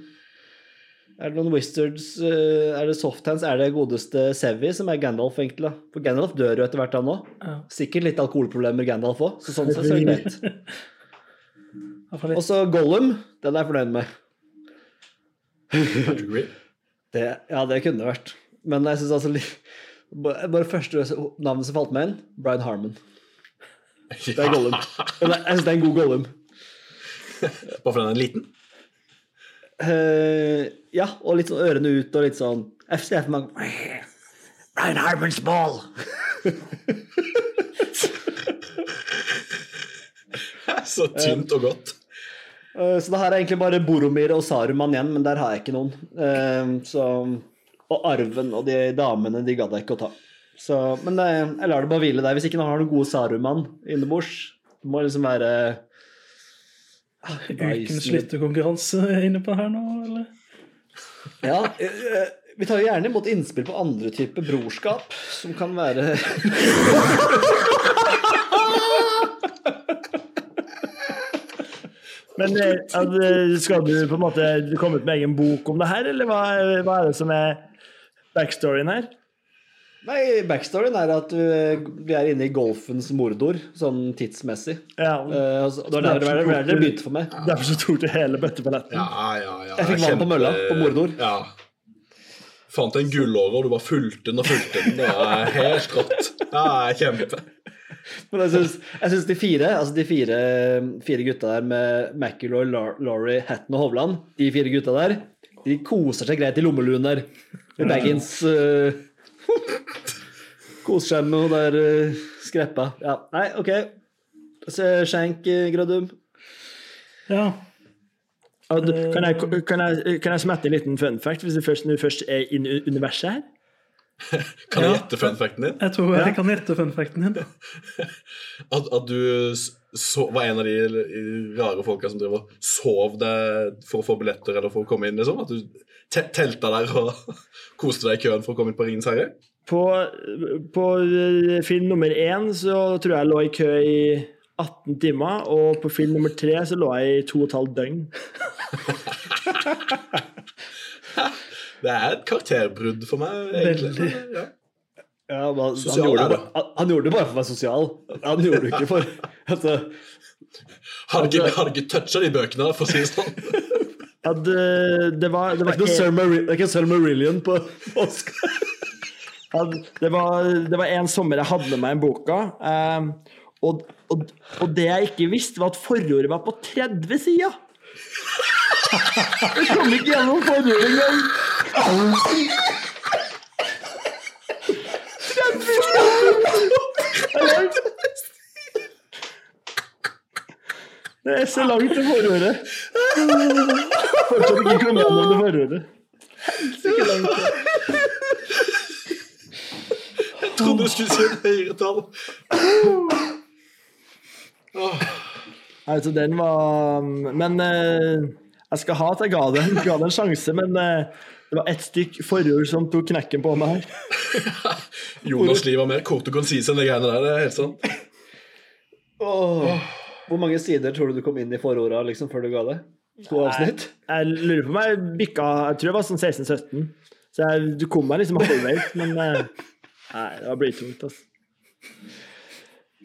Er det noen wizards eh, Er det softhands? Er det godeste Sevi som er Gandalf, egentlig? da? For Gandalf dør jo etter hvert, han òg. Ja. Sikkert litt alkoholproblemer, Gandalf òg, så sånn sett så er det greit. (laughs) Og så Gollum, den er jeg fornøyd med. (laughs) Det, ja, det kunne det vært. Men jeg syns altså Bare første navnet som falt meg inn, Brian Harmon. Det er Gollum. Jeg syns det er en god Gollum. Bare fordi han er liten? Uh, ja, og litt sånn ørene ut og litt sånn FCF ser Brian Harmons ball! (laughs) Så tynt og godt. Uh, så det her er egentlig bare Boromir og Saruman igjen, men der har jeg ikke noen. Uh, så, og arven og de damene, de gadd jeg ikke å ta. Så, men det, jeg lar det bare hvile der. Hvis ikke noen har noen gode Saruman innebords, det må liksom være ah, Ukens lytterkonkurranse (laughs) inne på her nå, eller? Ja, eh, vi tar jo gjerne imot innspill på andre typer brorskap, som kan være (laughs) Men eh, skal du på en måte komme ut med egen bok om det her, eller hva, hva er det som er backstoryen her? Nei, backstoryen er at vi er inne i golfens mordor, sånn tidsmessig. Ja, uh, altså, det var der det var der det begynte for meg. Derfor så tok du hele bøtteballetten. Ja, ja, ja. Jeg fikk vann på mølla, på Mordor. Ja. Fant en gullåre, og du bare fulgte den og fulgte den. Det er helt rått. Ja, kjempe. Men jeg syns, jeg syns de fire altså de fire, fire gutta der med McIlroy, Laurie, Hatton og Hovland, de fire gutta der, de koser seg greit i lommeluen der. Baggins uh, (laughs) Koser seg med noe der uh, skreppa. Ja, nei, OK. Så skjenk, uh, Gradum. Ja. Og Kan jeg, kan, jeg, kan jeg smette en liten fun fact hvis du først, du først er i universet her? (laughs) Kan jeg gjette fun facten din? Jeg tror jeg kan gjette fun facten din. (laughs) At, at du så, var en av de rare folka som driver og sov deg for å få billetter eller for å komme inn? liksom? At du telta der og (laughs) koste deg i køen for å komme inn på Ringens herre? På, på eh, film nummer én så tror jeg jeg lå i kø i 18 timer, og på film nummer tre så lå jeg i to og et halvt døgn. (laughs) Det er et karakterbrudd for meg, egentlig. Ja. Ja, men han, han, gjorde det, bare- han, han gjorde det bare for å være sosial. Han gjorde det ikke for (laughs) altså, Hadde ikke, ikke toucha de bøkene, for å si det sånn. Ja, det, det var, det Det var det er ikke Selma Rillion på Oscar. (laughs) Ja, det, var, det var en sommer jeg hadde med meg en boka, eh, og, og, og det jeg ikke visste, var at forordet var på 30 sider. Jeg kom ikke gjennom forordet engang. 30 sider! (laughs) Det er så langt til forhåret. Fortsatt ikke kommet gjennom det forhåret. Helsike langt. Jeg trodde du skulle si et høyere tall. Altså, den var Men eh, jeg skal ha at jeg ga det, ga det en sjanse, men eh, det var ett stykk forhjul som tok knekken på meg her. Jonas' liv var mer kort og konsis enn de greiene der. det er helt sant. Åh. Hvor mange sider tror du du kom inn i fororda liksom, før du ga det? To avsnitt? Jeg lurer på om jeg bikka Jeg tror det var sånn 16-17. Så jeg, du kom meg liksom halvveis, men eh, Nei, det blir tungt, altså.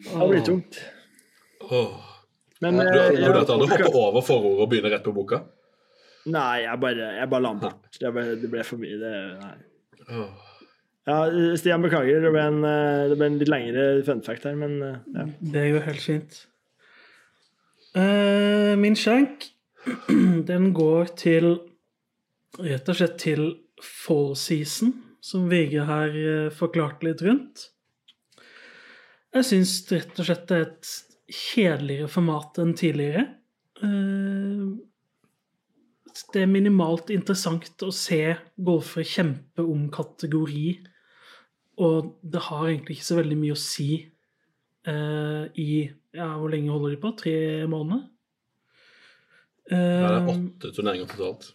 Det blir tungt. Men Du, eh, du, jeg- du hadde over forordet og begynne rett på boka? Nei, jeg bare, jeg bare la den bort. Det ble, det ble for mye. Det, nei. Ja, Stian, beklager. Det ble en, eh, det ble en litt lengre fun fact her, men ja. Det går helt fint. Eh, min skjenk, (clears throat) den går til Rett og slett til fall season, som VG her forklart forklarte litt rundt. Jeg syns rett og slett det er et kjedeligere format enn tidligere. Eh, det er minimalt interessant å se golfere kjempe om kategori, og det har egentlig ikke så veldig mye å si eh, i ja, Hvor lenge holder de på? Tre måneder? Ja, det er Eh, åtte turneringer totalt.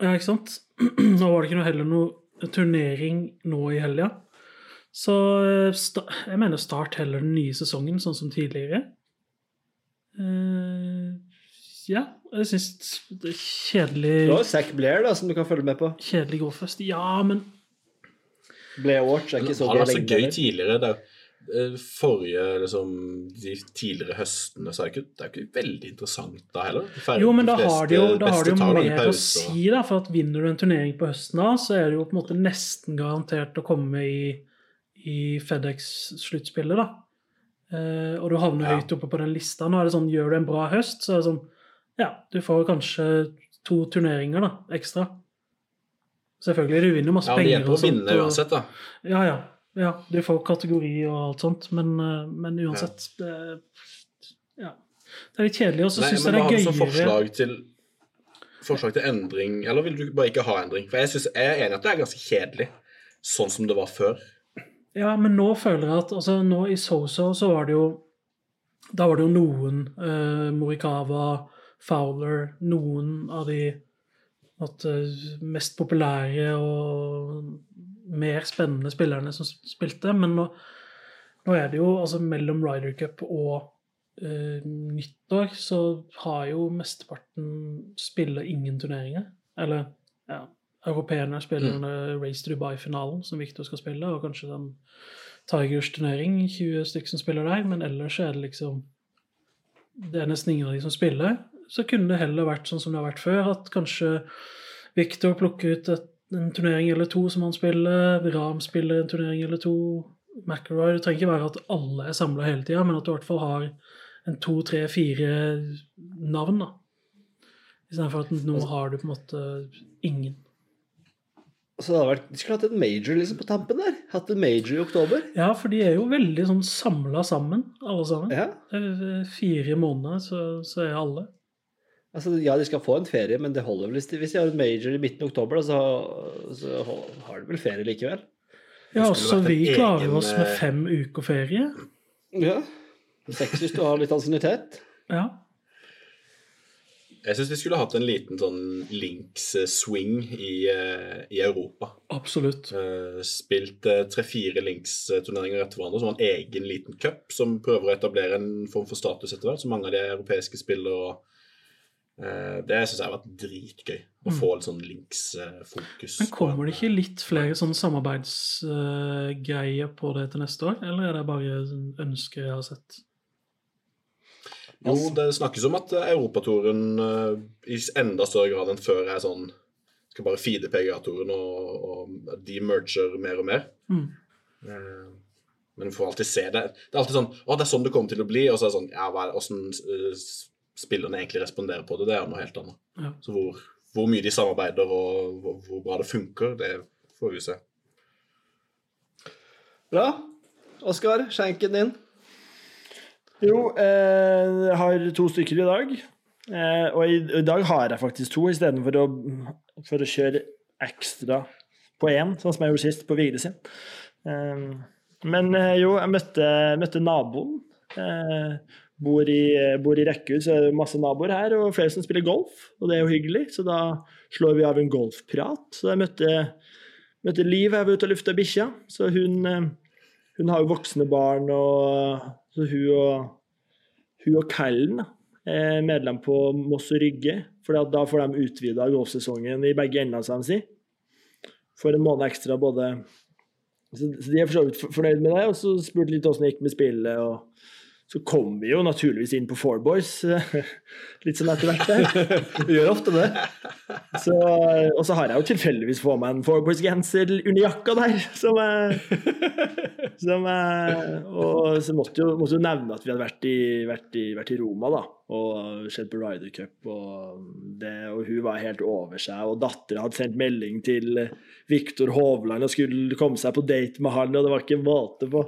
ja, ikke sant? (clears throat) Nå var det ikke noe heller noe turnering nå i helga. Så eh, jeg mener start heller den nye sesongen, sånn som tidligere. Uh, ja, jeg syns det er Du kjedelig har jo Zack Blair da, som du kan følge med på. Kjedelig golffest. Ja, men Blair Watch er ikke så har det vært så gøy tidligere? Det er, forrige, liksom, de tidligere høstene, så er det ikke, det er ikke veldig interessant da heller. Ferdig, Jo, men da har de jo, da har de jo mer å si, da. For at vinner du en turnering på høsten da, så er det jo på en måte nesten garantert å komme i, i FedEx-sluttspillet, da. Uh, og du havner Ja. høyt oppe på den lista. Nå er det sånn, gjør du en bra høst, så er det sånn Ja, du får kanskje to turneringer da, ekstra. Selvfølgelig, du vinner masse Ja, det hjelper å vinne uansett, da. Ja, ja. Ja. Du får kategori og alt sånt, men, eh, men uansett det, Ja. Det er litt kjedelig, og så syns jeg det er gøyere Har du forslag til Forslag til endring, eller vil du bare ikke ha endring? For jeg, synes, jeg er enig at det er ganske kjedelig, sånn som det var før. Ja, men nå føler jeg at altså, nå i SoSo så var det jo Da var det jo noen eh, Morikawa, Fowler, noen av de at, eh, mest populære og mer spennende spillerne som spilte. Men nå, nå er det jo altså mellom Ryder Cup og eh, nyttår så har jo mesteparten spiller ingen turneringer. Eller ja, europeerne spiller mm. Race to Dubai-finalen, som Victor skal spille, og kanskje den Tigers turnering, 20 stykker som spiller der, men ellers er det liksom Det er nesten ingen av de som spiller. Så kunne det heller vært sånn som det har vært før, at kanskje Victor plukker ut et, en turnering eller to som han spiller, Ram spiller en turnering eller to, McElroy Det trenger ikke være at alle er samla hele tida, men at du i hvert fall har en to, tre, fire navn, da. Istedenfor at nå har du på en måte ingen. Så det hadde vært, De skulle hatt en major liksom på tampen der. Hatt en major i oktober. Ja, for de er jo veldig sånn samla sammen, alle sammen. Ja, Fire måneder, så, så er alle. Altså ja, de skal få en ferie, men det holder vel hvis de, hvis de har en major i midten av oktober, da, så, så har de vel ferie likevel. Ja, også vi klarer egen, oss med eh, fem uker ferie. Ja. Seks hvis du har litt ansiennitet. Ja. Jeg syns vi skulle hatt en liten sånn links-swing i, eh, i Europa. Absolutt. Eh, Spilt tre-fire links-turneringer etter hverandre, som en egen liten cup som prøver å etablere en form for status etter hvert, som mange av de europeiske spiller og det syns jeg har vært dritgøy. Å få litt sånn linksfokus. Men kommer det ikke litt flere sånne samarbeidsgreier på det til neste år, eller er det bare sånn ønsker jeg har sett? Jo, det snakkes om at eh, Europatoren eh, i enda større grad enn før er sånn Skal bare feede PGA-toren, og, og de merger mer og mer. Mm. Eh, Men vi får alltid se det. Det er alltid sånn Å, det er sånn det kommer til å bli. Og så er det sånn Ja, hva er åssen eh, spillerne egentlig responderer på det, det er noe helt annet. Ja. Så hvor, hvor mye de samarbeider, og hvor, hvor bra det funker, det får vi se. Bra. Oskar, skjenken din. Jo, eh, jeg har to stykker i dag. Eh, og i, i dag har jeg faktisk to, istedenfor å, for å kjøre ekstra på én, sånn som jeg gjorde sist, på Vigre sin. Eh, men jo, jeg møtte, møtte naboen. Eh, bor, i, bor i rekkehus, så er det masse naboer her, og flere som spiller golf. Og det er jo hyggelig, så da slår vi av en golfprat. Så jeg møtte, møtte Liv her ute og lufta bikkja. Så hun, eh, hun har jo voksne barn, og så hun og, hun og Kallen er medlem på Moss og Rygge. For da får de utvida golfsesongen i begge endene, som de sier. For en måned ekstra både så de er for så vidt fornøyd med det. Og så spurte litt åssen det gikk med spillet. og så kom vi jo naturligvis inn på Four Boys, (laughs) litt sånn etter hvert. (laughs) Vi Gjør ofte det. Så, og så har jeg jo tilfeldigvis på meg en Four Boys-genser under jakka der, som jeg, (laughs) som jeg Og så måtte jo, måtte jo nevne at vi hadde vært i, vært i, vært i Roma, da, og sett på Ryder Cup, og, det, og hun var helt over seg, og dattera hadde sendt melding til Viktor Hovland og skulle komme seg på date med han, og det var ikke måte på.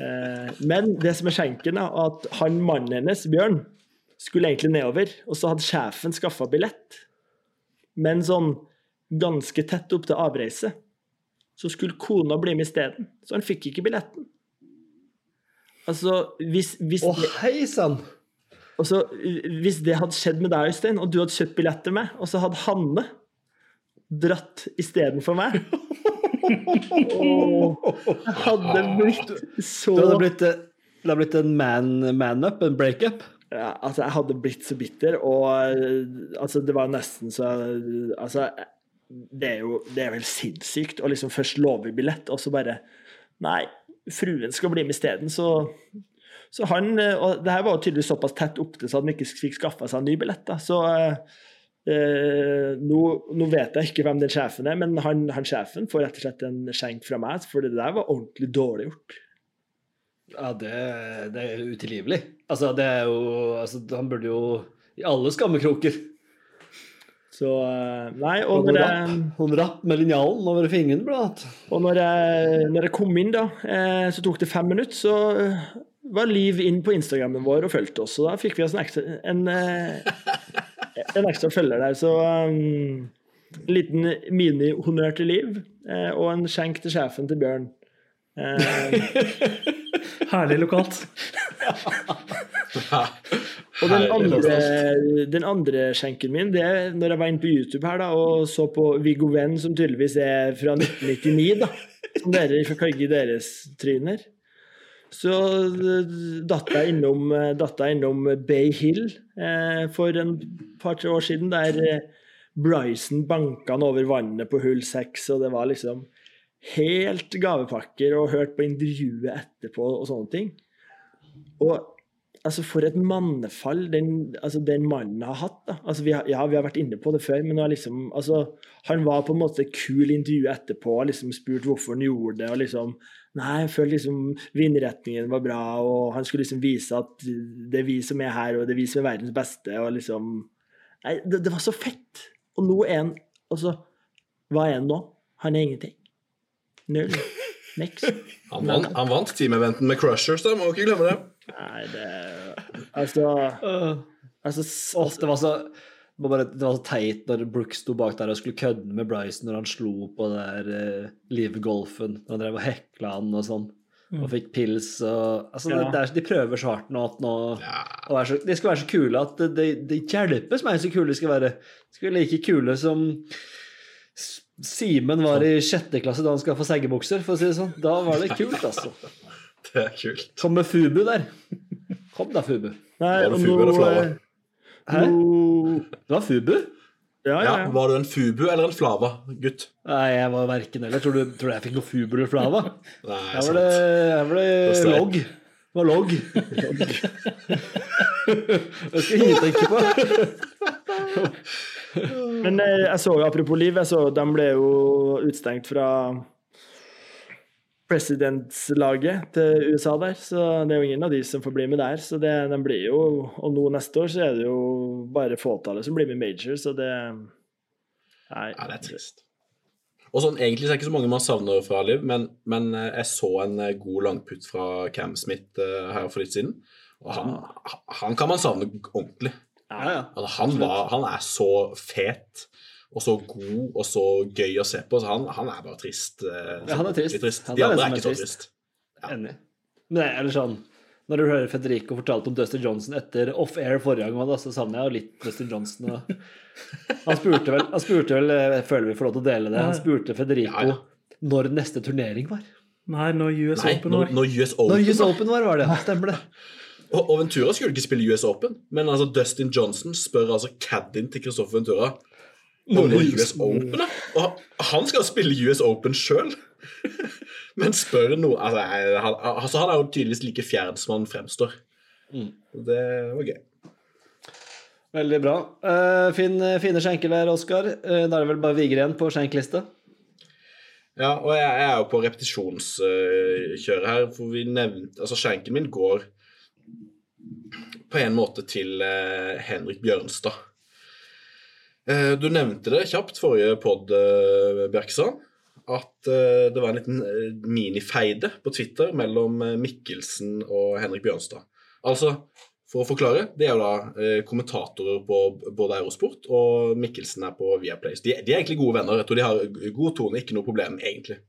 Eh, Men det som er skjenken, er at han mannen hennes, Bjørn, skulle egentlig nedover, og så hadde sjefen skaffa billett. Men sånn ganske tett opp til avreise så skulle kona bli med isteden. Så han fikk ikke billetten. Altså, hvis, hvis, Å, hei sann! altså, hvis det hadde skjedd med deg, Øystein, og du hadde kjøpt billett til meg, og så hadde Hanne dratt istedenfor meg (laughs) Jeg hadde blitt så Det hadde blitt, eh, det hadde blitt en man- man-up, en breakup. ja, altså, jeg hadde blitt så bitter, og eh, altså, det var nesten så Altså, det er jo det er vel sinnssykt å liksom først love billett, og så bare Nei, fruen skal bli med isteden, så så han, eh, og det her var jo tydeligvis såpass tett opptil så han ikke fikk skaffa seg en ny billett. da, så eh, nå, nå vet jeg ikke hvem den sjefen er, men han, han sjefen får rett og slett en skjenk fra meg, for det der var ordentlig dårlig gjort. Ja, det, det er utilgivelig. Altså, det er jo altså, Han burde jo i alle skammekroker. Så eh, Nei, Og og når jeg noen rapp med linjalen over fingeren, blant. Og når jeg, når jeg kom inn, da, eh, så tok det fem minutter, så eh, var Liv inn på Instagrammen vår og fulgte oss. Og da fikk vi oss en ekstra, en, eh, en ekstra følger der. Så um, en liten mini-honnør til Liv, eh, og en skjenk til sjefen til Bjørn. Eh, (laughs) Herlig lokalt. (laughs) og den andre, den andre skjenken min, det er når jeg var inne på YouTube her da, og så på Viggo Venn, som tydeligvis er fra 1999, da, som dere ifølge deres tryner. Så eh, datt jeg innom, eh, innom Bay Hill eh, for en par-tre år siden, der eh, Bryson banka han over vannet på hull seks, og det var liksom helt gavepakker, og hørt på intervjuet etterpå og sånne ting. Og altså, for et mannefall den, altså, den mannen har hatt. da. Altså, vi har, ja, vi har vært inne på det før, men liksom, altså, han var på en måte kul intervjuet etterpå og liksom spurt hvorfor han gjorde det. og liksom, Nei, jeg føler liksom vindretningen var bra, og han skulle liksom vise at det er vi som er her, og det er vi som er verdens beste. og liksom, Nei, det, det var så fett! Og nå er han altså, Hva er han nå? Han er ingenting. Null. Niks. (laughs) Han vant, han vant teameventen med Crushers, da. Må ikke glemme det. Nei, det Altså, altså altså Åh, det, var så, det, var bare, det var så teit når Brooks sto bak der og skulle kødde med Bryson når han slo på der uh, Live-golfen. Når han drev og hekla han og sånn. Og fikk pils og Altså, Ja. det, det er, de prøver så hardt nå at nå Ja. så, De skal være så kule at det, det, det som er så kule de skal være. De skal være like kule som Simen var i sjette klasse da han skal få seggebukser, for å si det sånn. Da var det kult, altså. (laughs) Det er kult. Kom med Fubu der. Kom da, Fubu. Nei, Var det Fubu nå, Hæ? Det var Fubu? Ja, ja, Ja, ja. Var du en Fubu eller en Flava, gutt? Nei, jeg var verken eller. Tror du, tror du jeg fikk noe Fubu eller Flava? Nei, Her var det, her var Det det logg. Det var logg. Det skal ingen tenke på. Men eh, jeg så jo, apropos Liv, jeg så de ble jo utstengt fra presidentslaget til USA der, så det er jo ingen av de som får bli med der. Så det, de blir jo, og nå neste år så er det jo bare fåtallet som blir med major, så det Nei. Ja, det er trist. Og sånn, Egentlig så er det ikke så mange man savner fra Liv, men, men eh, jeg så en eh, god langputt fra Cam Smith eh, her for litt siden. Og han, han kan man savne ordentlig. Ja, ja. Altså, han, var, han er så fet og så god og så gøy å se på, så han, han er bare trist. eh, Ja, han er trist. trist. Han De er andre er er ikke så trist. trist. Enig. Men det er sånn Når du hører Federico fortalte om Dustin Johnson etter off-air forrige gang, da, så savner jeg jo litt Dustin Johnson. Og... (laughs) Han spurte vel, han spurte vel Jeg føler vi får lov til å dele det. Han spurte Federico Ja, ja. når neste turnering var. Nei, når US Nei, Open når, var. når US Open Når US Open var, var det. (laughs) Stemmer det. Og, og Ventura skulle ikke spille US Open, men altså Dustin Johnson spør altså caddien til Christopher Ventura er US Open. Og han skal spille US Open sjøl, (laughs) men spør noe altså, jeg- han, altså, han er jo tydeligvis like fjern som han fremstår. Det var gøy. Veldig bra. Uh, fin, fine skjenker der, Oskar. Uh, da er det vel bare Viger igjen på skjenklista. Ja, og jeg, jeg er jo på repetisjonskjøret her, for vi nevnte Altså, skjenken min går på en måte til eh, Henrik Bjørnstad. Eh, du nevnte det kjapt forrige pod, uh, at eh, det var en liten eh, minifeide på Twitter mellom eh, Mikkelsen og Henrik Bjørnstad. Altså, for å forklare, det er jo da eh, kommentatorer på både Eurosport og Mikkelsen er på Viaplay. De, de er egentlig gode venner. Jeg tror de har god tone, ikke noe problem, egentlig.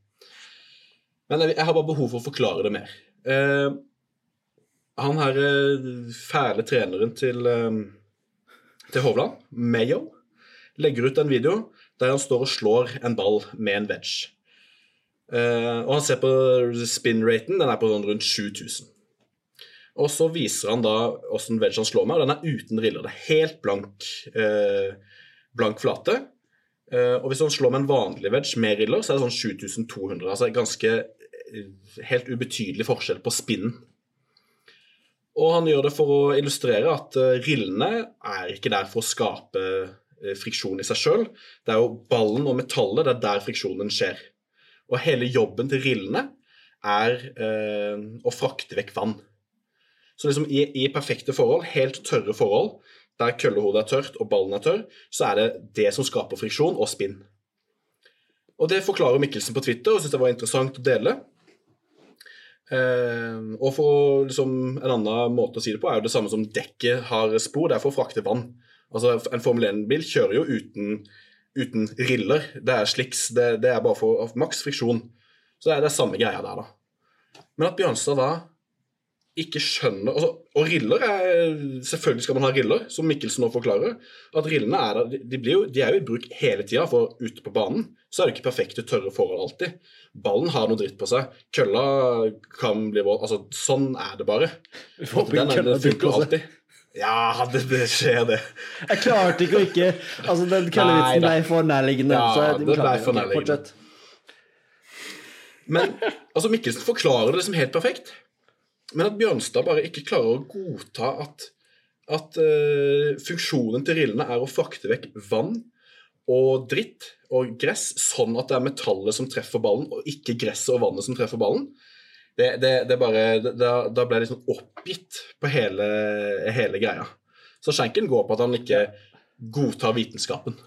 Men jeg, jeg har bare behov for å forklare det mer. Eh, han her eh, fæle treneren til, eh, til Hovland, Mayo, legger ut en video der han står og slår en ball med en wedge. Uh, og han ser på spin-raten, den er på sånn rundt 7000. Og så viser han da åssen wedge han slår med, og den er uten riller. Det er helt blank, uh, blank flate. Uh, og hvis han slår med en vanlig wedge med riller, så er det sånn 7200. Altså ganske helt ubetydelig forskjell på spinnen. Og han gjør det for å illustrere at rillene er ikke der for å skape friksjon i seg sjøl. Det er jo ballen og metallet, det er der friksjonen skjer. Og hele jobben til rillene er eh, å frakte vekk vann. Så liksom i, i perfekte forhold, helt tørre forhold, der køllehodet er tørt og ballen er tørr, så er det det som skaper friksjon og spinn. Og det forklarer Mikkelsen på Twitter, og syns det var interessant å dele. Eh, og for liksom, En annen måte å si det på er jo det samme som dekket har spor. Det er for å frakte vann. Altså En Formel 1-bil kjører jo uten, uten riller. Det er sliks. Det, det er bare for maks friksjon. Så det er det samme greia der, da. Men at Bjørnstad da ikke skjønner altså, Og riller er Selvfølgelig skal man ha riller, som Mikkelsen nå forklarer. At rillene er der, de, blir jo, de er jo i bruk hele tida, for ute på banen så er det ikke perfekte tørre forhold alltid. Ballen har noe dritt på seg. Kølla kan bli våt. Altså, sånn er det bare. Den, den funker alltid. Ja, det, det skjer, det. Jeg klarte ikke å ikke Altså, den køllevitsen ble for nærliggende. Ja, det ble for nærliggende. Men altså, Mikkelsen forklarer det som helt perfekt. Men at Bjørnstad bare ikke klarer å godta at, at uh, funksjonen til rillene er å frakte vekk vann og dritt og gress, sånn at det er metallet som treffer ballen, og ikke gresset og vannet som treffer ballen. Det, det, det bare, det, da, da ble jeg sånn oppgitt på hele, hele greia. Så skjenken går på at han ikke godtar vitenskapen.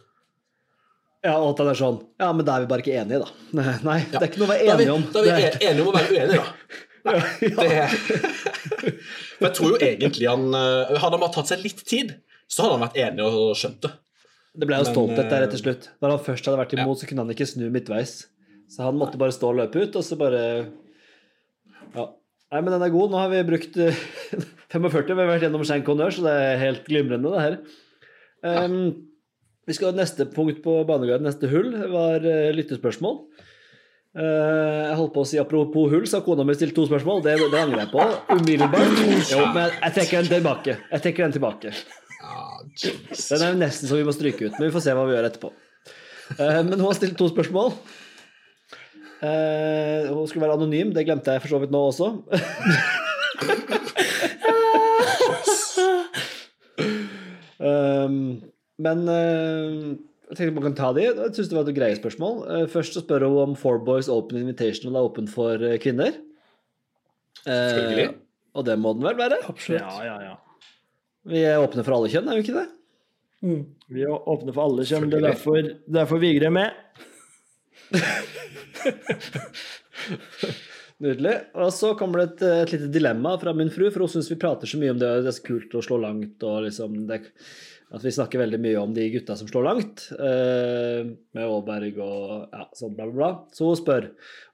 Ja, og at han er sånn Ja, men da er vi bare ikke enige, da. (laughs) Nei, nei det er ikke noe å være enige om. da er vi da er- en- enige om å være uenige, da. (laughs) Nei, det (laughs) For jeg tror jo egentlig han eh, Hadde han bare tatt seg litt tid, så hadde han vært enig og skjønt det. Det ble jo stolthet der eh, etter slutt. Når han først hadde vært imot, så kunne han ikke snu midtveis. Så han måtte bare stå og løpe ut, og så bare Ja. Nei, men den er god. Nå har vi brukt eh, (laughs) 45. Vi har vært gjennom Shank Honneur, så det er helt glimrende, det her. Um, Vi skal Neste punkt på baneguiden, neste hull, var eh, lyttespørsmål. Uh, jeg holdt på å si apropos hull, så har kona mi stilt to spørsmål. Det, det angrer jeg på umiddelbart. Jo, men jeg, jeg trekker den tilbake. Jeg trekker den tilbake. Den er nesten så vi må stryke ut, men vi får se hva vi gjør etterpå. Uh, Men hun har stilt to spørsmål. Eh, Hun skulle være anonym, det glemte jeg for så vidt nå også. Um, men uh, jeg tenkte man kan ta de. Jeg synes det var et greie spørsmål. Uh, Først så spør hun om Four Boys Open Invitational er åpen for eh, kvinner. Og det må den vel være? Absolutt. Ja, ja, ja. Vi er åpne for alle kjønn, er vi ikke det? Mm. Vi er åpne for alle kjønn. Det er derfor, derfor Vigre er med. (laughs) Nydelig. Og så kommer det et, et lite dilemma fra min fru, for hun syns vi prater så mye om det, det er så kult å slå langt, og liksom det, at vi snakker veldig mye om de gutta som slår langt, eh, med Aaberg og ja, sånn bla, bla, bla. Så hun spør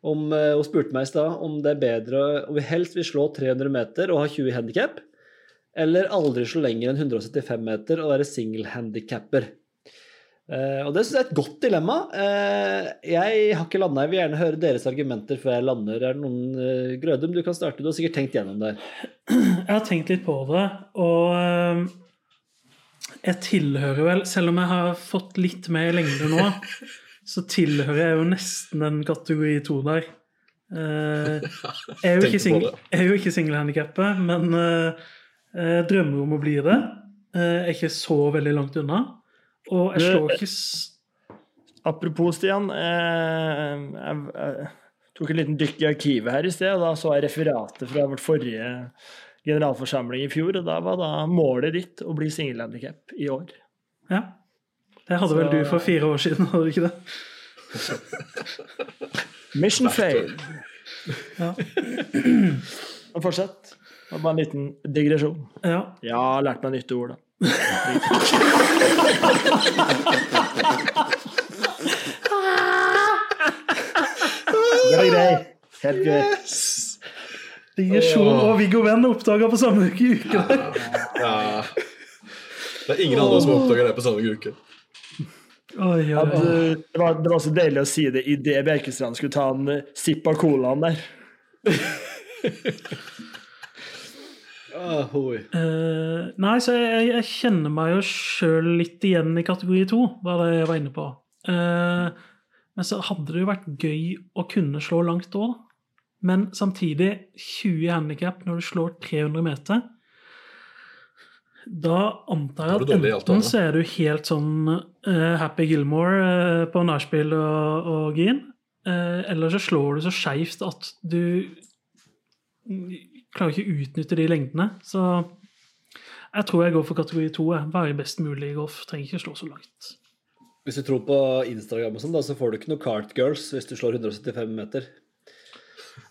om, eh, hun spurte meg i stad om det er bedre om vi helst vil slå 300 meter og ha 20 i handikap, eller aldri slå lenger enn 175 meter og være singelhandikapper. Eh, og det syns jeg er et godt dilemma. Uh, jeg har ikke landa. Jeg vil gjerne høre deres argumenter før jeg lander. Er det noen uh, Grødum, du kan starte. Du har sikkert tenkt gjennom det. Jeg har tenkt litt på det, og jeg tilhører vel Selv om jeg har fått litt mer lengde nå, (laughs) så tilhører jeg jo nesten den kategori to der. Eh, Jeg er jo ikke er jo ikke singelhandikappet, men eh, jeg drømmer om å bli det. Eh, Jeg er ikke så veldig langt unna. Og jeg slår ikke Apropos, Stian. Eh, jeg, jeg tok en liten dykk i arkivet her i sted, og da så jeg referatet fra vårt forrige generalforsamling i fjor, og da var da målet ditt å bli singelhandikap i år. Ja. Det hadde vel du for fire år siden, hadde du ikke det? (laughs) Mission fail. Ja. (clears throat) Fortsett. Det var bare en liten digresjon. ja. Ja, jeg har lært meg nytte ord, da. Det er grei. Helt greit. Digresjon og Viggo Venn oppdaga på samme uke. uke der. Ja. Det er ingen andre som oppdager det på samme uke. Oi, oi, oi. eh, det, var, det var så deilig å si det idet Bjerkestrand skulle ta en eh, sipp av colaen der. (laughs) Hoi. Eh, nei, så jeg, jeg kjenner meg jo sjøl litt igjen i kategori to, var det jeg var inne på. Uh, men så hadde det jo vært gøy å kunne slå langt òg. Men samtidig 20 handikap når du slår 300 meter. Da antar jeg at dårlig enten så er du helt sånn uh, Happy Gilmore på nachspiel og, og gin, eller så slår du så skeivt at du klarer ikke å utnytte de lengdene. Så jeg tror jeg går for kategori to. Være best mulig i golf. Trenger ikke slå så langt. Hvis du tror på Instagram, og sånn, så får du ikke noe Cart Girls hvis du slår 175 meter.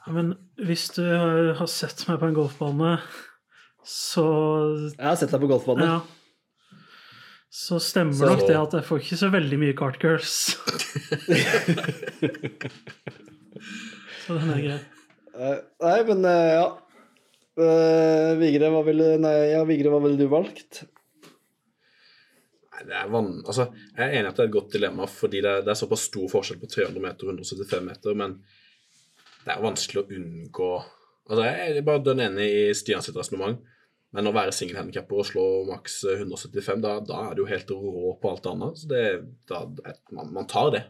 Ja, men hvis du har har sett meg på en golfbane, så Jeg har sett deg på golfbane. Ja. Så stemmer Så- nok det at jeg får ikke så veldig mye kart girls. (laughs) så den er grei. Eh, Nei, men eh, ja. Eh, Vigre, hva ville Nei, ja, Vigre, hva ville du valgt? Nei, det er van... altså, jeg er enig at det er et godt dilemma, fordi det er, det er såpass stor forskjell på 300 meter og 175 meter, men det er vanskelig å unngå altså, Jeg er bare den enig i Stian sitt resonnement, men å være singelhandikapper og slå maks 175, da, da er du jo helt rå på alt annet. Så det, da, man, man tar det.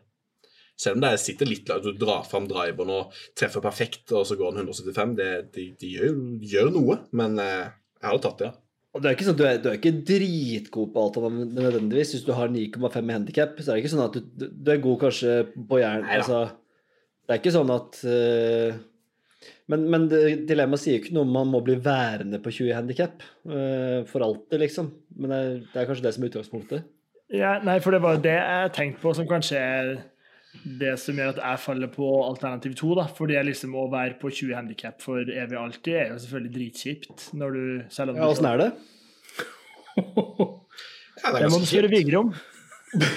Selv om det sitter litt langt, du drar fram driveren og treffer perfekt, og så går den 175, det, de, de gjør, gjør noe, men eh, jeg hadde tatt det, ja. Og det er ikke sånn, du, er, du er ikke dritgod på alt annet nødvendigvis. Hvis du har 9,5 i handikap, så er det ikke sånn at du, du- er god kanskje på jern. Altså, det er ikke sånn at uh, Men, men dilemmaet sier jo ikke noe om man må bli værende på 20 i handikap for alltid, liksom. Men det er, det er kanskje det som er utgangspunktet. Ja, nei, for det var det jeg tenkte på som kanskje er det som gjør at jeg faller på alternativ to. da, fordi jeg liksom å være på 20 handikap for evig og alltid er jo selvfølgelig dritkjipt. når du, selv om Ja, Åssen er det? (laughs) ja det er Det må du spørre. Vigre om. (laughs)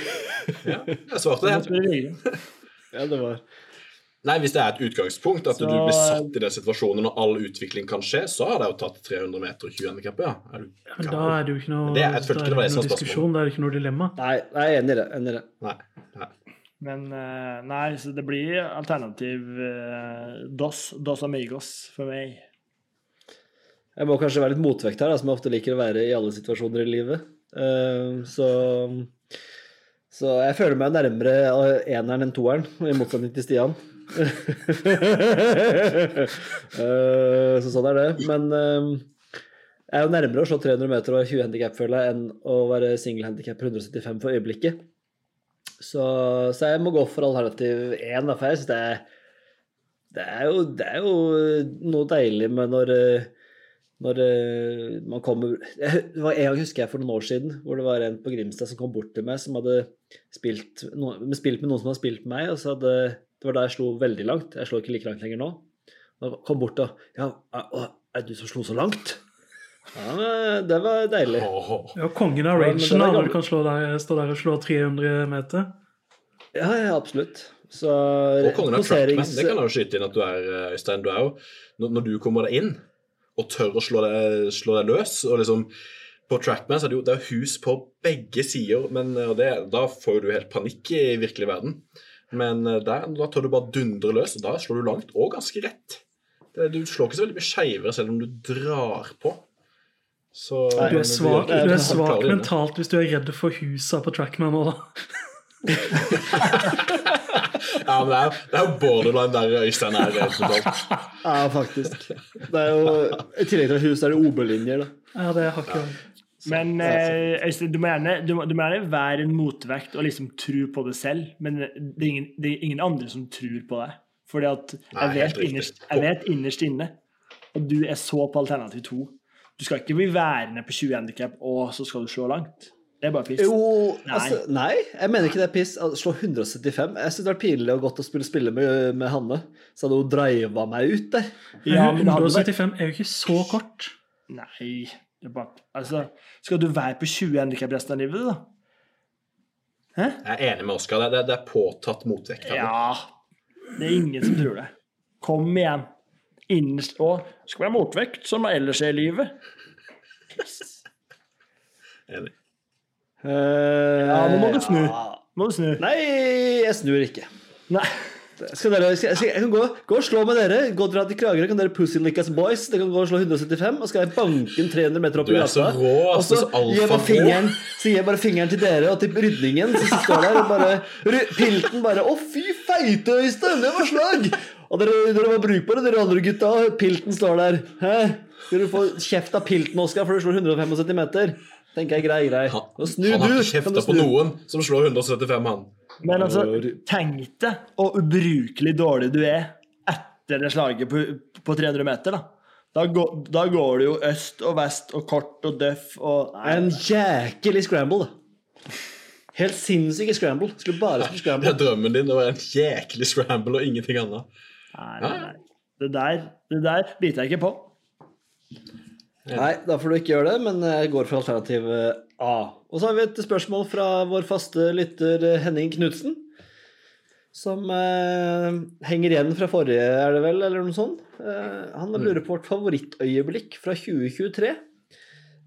Ja, jeg svarte Det. (laughs) Ja, det var Nei, hvis det er et utgangspunkt, at Så- du blir satt i den situasjonen når all utvikling kan skje, så har det jo tatt 300 meter og 20 handikap, ja. Er du Men da er det jo ikke noe, Det er- da det er det noe diskusjon, da er det ikke noe dilemma. Nei, jeg er enig i det. Enig i det. Nei. nei. Men eh, nei, så det blir alternativ eh, dos, dos amigos for meg. Jeg må kanskje være litt motvekt her, da, som jeg ofte liker å være i alle situasjoner i livet. Eh, så så jeg føler meg nærmere eneren enn toeren, i motsetning til Stian. (laughs) Så sånn er det. Men jeg er jo nærmere å slå 300 meter og være 20 handikap, enn å være single handikap 175 for øyeblikket. Så, så jeg må gå for alternativ 1, for jeg synes det det det er jo noe deilig med når eh, når eh, man kommer Det var en gang, husker jeg, for noen år siden, hvor det var en på Grimstad som kom bort til meg, som hadde spilt, no, spilt med noen som hadde spilt med meg, og så hadde Det var da jeg slo veldig langt. Jeg slår ikke like langt lenger nå. Og kom bort og Ja, er du som slo så langt? Ja, det var deilig. Ja, kongen av rangen når du kan slå der, stå der og slå 300 meter. Ja, ja, absolutt. Så Og kongen av Trackman, det kan jeg jo skyte inn at du er, eh, Øystein. Du er jo, når, når du kommer deg inn og tør å slå deg, slå deg løs og liksom På Trackman så er det jo det er hus på begge sider, men eh, og det, da får du helt panikk i virkelig verden. Men eh, der, da tør du bare dundre løs, og da slår du langt og ganske rett. Det, du slår ikke så veldig mye skeivere selv om du drar på. Så, Nei, Du er svak, du er svak mentalt hvis du er redd for husa på Trackman nå, da. (laughs) Ja, men det er, det er jo borderline der Øystein er. eh, totalt. Ja, faktisk. Det er jo, I tillegg til hus er det OB-linjer, da. Ja, det har ikke Men eh, Øystein, du må, gjerne, du, må, du må gjerne være en motvekt og liksom tro på det selv, men det er ingen, det er ingen andre som tror på deg. Fordi at jeg Nei, vet, innerst, jeg vet innerst inne at du er så på alternativ to. Du skal ikke bli værende på 20 handikap, og så skal du slå langt. Det er bare piss. Jo, Nei. altså Nei, jeg mener ikke det er piss. Slå 175. Jeg syns det er pinlig og godt å spille, spille med, med Hanne. Så hadde hun driva meg ut der. Ja, men det hadde vært 175 er jo ikke så kort. Nei det er bare, altså, Skal du være på 20 handikap resten av livet, da? Hæ? Jeg er enig med Oskar. Det, det, det er påtatt motvekt. Ja Det er ingen som tror det. Kom igjen. Og skal være motvekt, som ellers er i livet. Enig. ja, nå må du snu. Må du snu? Nei, jeg snur ikke. Nei. Skal dere, skal, skal, jeg kan gå, gå og slå med dere. Gå og dra til Kragerø, kan dere pussy lick as boys. Dere kan gå og slå 175, og skal jeg banke en 300 meter opp i så gata. Og så gir jeg bare fingeren, så gir jeg bare fingeren til dere og til rydningen som står der. Og bare Pilten bare Å, fy feite, Øystein! Det var slag! Og dere, dere var brukbare, dere andre gutta. Pilten står der. Hæ? Skal du få kjeft av Pilten, Oskar, for du slår 175 meter? Tenker jeg grei, grei. Han, Og snu han har ikke kjefta på noen som slår 175, han. Men altså, tenk deg hvor ubrukelig dårlig du er etter det slaget på, på 300 meter, da. Da går, da går det jo øst og vest og kort og døff og Nei, En jækelig scramble, da. Helt sinnssyk scramble. Skulle bare spille Det er drømmen din å være en jæklig scramble og ingenting annet. Nei, nei, nei. Det der, det der biter jeg ikke på. Nei, da får du ikke gjøre det, men jeg går for alternativ A. Og så har vi et spørsmål fra vår faste lytter eh, Henning Knutsen. Som eh, henger igjen fra forrige, er det vel, eller noe sånt. Eh, han lurer på vårt favorittøyeblikk fra 2023.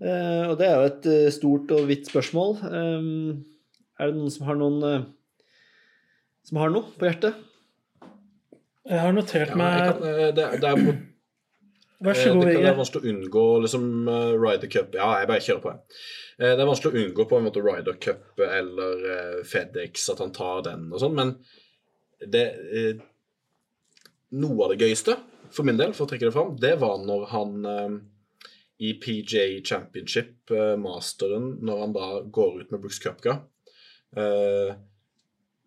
Eh, og det er jo et eh, stort og vidt spørsmål. Eh, er det noen som har noen eh, Som har noe på hjertet? Jeg har notert Ja, meg kan, eh, det, det er på (clears throat) Vær Eh, så god, Det er vanskelig å unngå liksom uh, Ryder Cup. Ja, jeg bare kjører på. jeg. Eh, det er vanskelig å unngå på en måte Ryder Cup eller eh, FedEx, at han tar den og sånn, men det eh, Noe av det gøyeste, for min del, for å trekke det fram, det var når han eh, i PJ Championship, eh, masteren, når han da går ut med Brooks Cupga eh,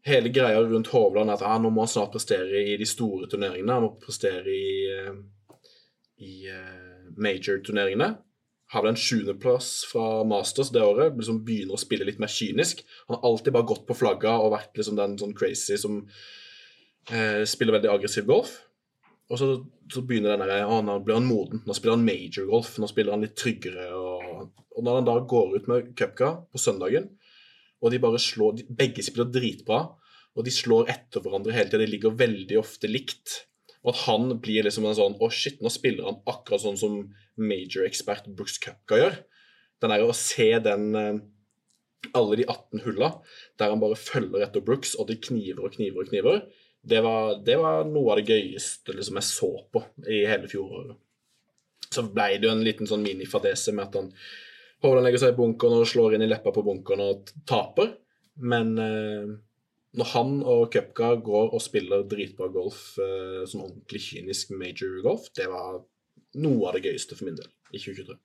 Hele greia rundt Hovland at ah, nå må han snart prestere i de store turneringene. Han må prestere i eh, i eh, major-turneringene. Har en sjuendeplass fra Masters det året. liksom Begynner å spille litt mer kynisk. Han har alltid bare gått på flagga og vært liksom den sånn crazy som eh, spiller veldig aggressiv golf. Og så, så begynner den derre Å, nå blir han moden. Nå spiller han major-golf. Nå spiller han litt tryggere. Og, og når han da går ut med cupka på søndagen, og de bare slår de, Begge spiller dritbra, og de slår etter hverandre hele tida. De ligger veldig ofte likt. Og at han blir liksom en sånn Å, shit, nå spiller han akkurat sånn som major-ekspert Brooks Cupka gjør. Den der å se den eh, Alle de 18 hulla der han bare følger etter Brooks, og de kniver og kniver og kniver, det var, det var noe av det gøyeste liksom, jeg så på i hele fjoråret. Så ble det jo en liten sånn minifadese med at han Hovland legger seg i bunkeren og slår inn i leppa på bunkeren og taper. Men eh, når han og Cupka går og spiller dritbra golf, eh, sånn ordentlig kynisk major golf, det var noe av det gøyeste for min del i 2023.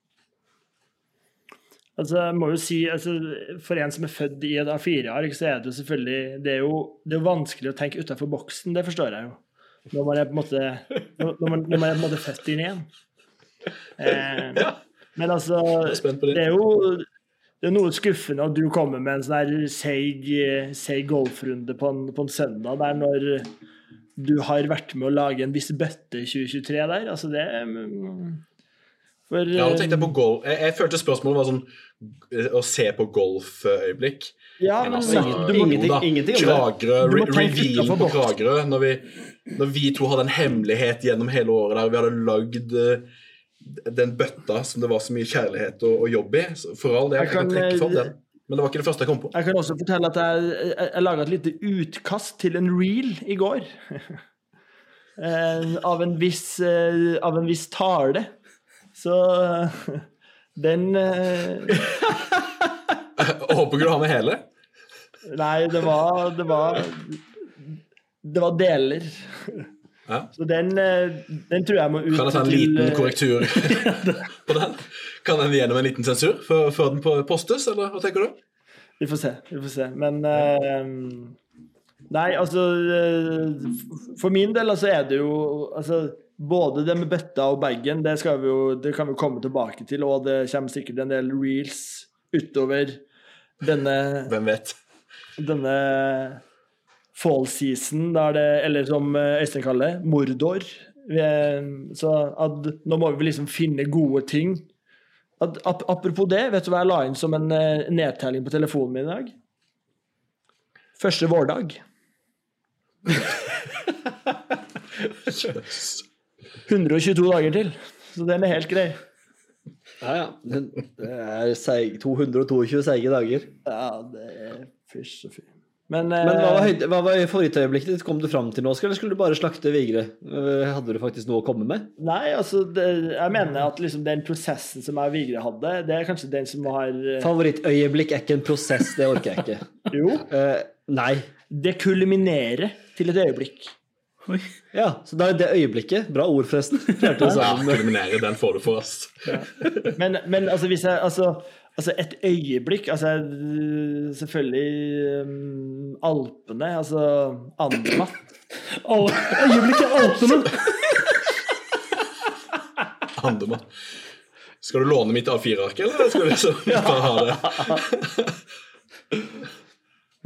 Altså, jeg må jo si, altså, For en som er født i et A4-ark, så er det jo selvfølgelig Det er jo, det er vanskelig å tenke utenfor boksen, det forstår jeg jo. Når man er på en måte, når man, når man er på en måte født inn igjen. (laughs) Eh, men altså er Det det. er jo det er noe skuffende at du kommer med en sånn seig, seig golfrunde på en, på en søndag der når du har vært med å lage en viss bøtte i 2023 der. Altså det mm, For Ja, nå tenkte jeg på golf. Jeg, jeg følte spørsmålet var sånn eh, å se på golføyeblikk. Ja, Men men altså, ingenting- jo da, ingenting. Kragerø, re revealen på. Kragerø, når vi, når vi to hadde en hemmelighet gjennom hele året der vi hadde lagd eh, den bøtta som det var så mye kjærlighet og, og jobb i. For all del, Jeg jeg kan kan, trekke fram eh, den. Men det var ikke det første jeg kom på. Jeg kan også fortelle at jeg, jeg, jeg laga et lite utkast til en reel i går. (laughs) Eh, av, en viss, eh, av en viss tale. Så den (laughs) håper ikke du har med hele. Nei, det var Det var, det var deler. Ja. Så den, eh, den tror jeg må ut Kan jeg ta en til liten eh, korrektur (laughs) på den? Kan den gjennom en liten sensur før, den på- postes, eller hva tenker du? Vi får se. Vi får se. Men uh, Nei, altså For min del altså, er det jo altså, Både det med bøtta og bagen, det, vi jo, det kan vi komme tilbake til, og det kommer sikkert en del reels utover denne, Hvem vet? denne fall season, det, eller som eh, Øystein kaller det, mordor. Så at, nå må vi liksom finne gode ting. At, ap apropos det, vet du hva jeg la inn som en eh, nedtelling på telefonen min i dag? Første vårdag. (laughs) 122 dager til. Så den er helt grei. Ja, ja. Det er seig, 222 seige dager. Ja, det er fysj og fy. Men, eh, Men hva var, høyde, hva var favorittøyeblikket ditt? Kom du fram til noe, eller skulle du bare slakte Vigre? Eh, Hadde du faktisk noe å komme med? Nei, altså det, Jeg mener at liksom den prosessen som jeg og Vigre hadde, det er kanskje den som har eh, Favorittøyeblikk er ikke en prosess, det orker jeg ikke. (laughs) Jo, Uh, nei. det kulminerer til et øyeblikk. Oi. Ja, så da er det øyeblikket. Bra ord, forresten. (laughs) Ja, kulminere, den får du for oss. Men, men altså, hvis jeg altså, altså et øyeblikk altså Selvfølgelig um, Alpene, altså Andermatt. (laughs) Alle, øyeblikket Alpene! (laughs) Andermatt. Skal du låne mitt A4-ark, eller skal du liksom (laughs) bare ha det?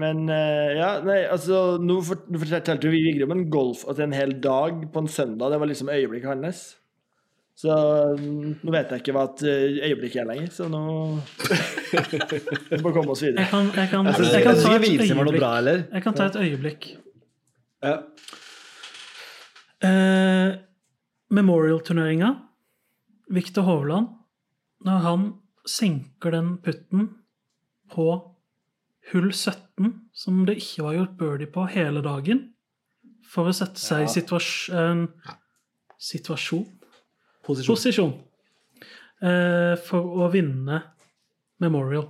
Men eh, ja, nei, altså nå fortalte vi Vigre om en golf altså en hel dag på en søndag. Det var liksom øyeblikket hans. Så mm, nå vet jeg ikke hva et eh, øyeblikk er lenger, så nå (laughs) Vi må komme oss videre. Jeg kan, jeg kan, Jeg jeg kan ta et bra, øyeblikk. Jeg kan ta et øyeblikk. Ja. Eh, Memorial-turneringa. Viktor Hovland, når han senker den putten på hull 17, som det ikke var gjort birdie på hele dagen, for å sette seg i situas en situasjon Posisjon. Posisjon. Eh, for å vinne Memorial.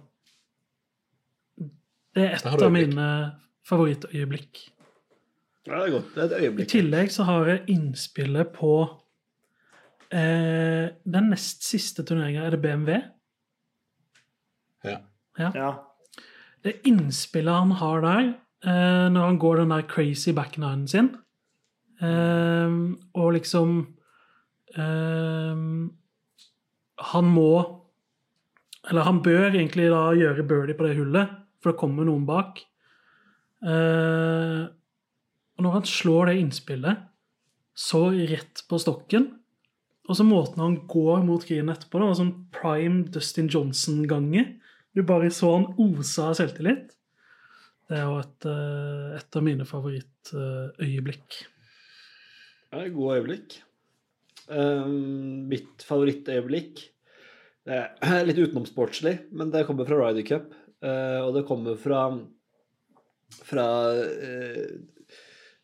Det er et av mine favorittøyeblikk. Ja, det er godt. Det er et I tillegg så har jeg innspillet på eh, den nest siste turneringa. Er det BMW? Ja. Ja. Det innspillet han har der, eh, når han går den der crazy back ninen sin, eh, og liksom Han må Eller han bør egentlig da gjøre birdie på det hullet, for det kommer noen bak. Eh, og når han slår det innspillet så rett på stokken, og så måten han går mot green etterpå, det var sånn prime Dustin Johnson-gange. Du bare så han osa av selvtillit. Det er jo et, eh, et av mine favorittøyeblikk. Ja, gode øyeblikk. Um, mitt favorittøyeblikk det er litt utenomsportslig, men det kommer fra Ryder Cup. Uh, og det kommer fra fra uh,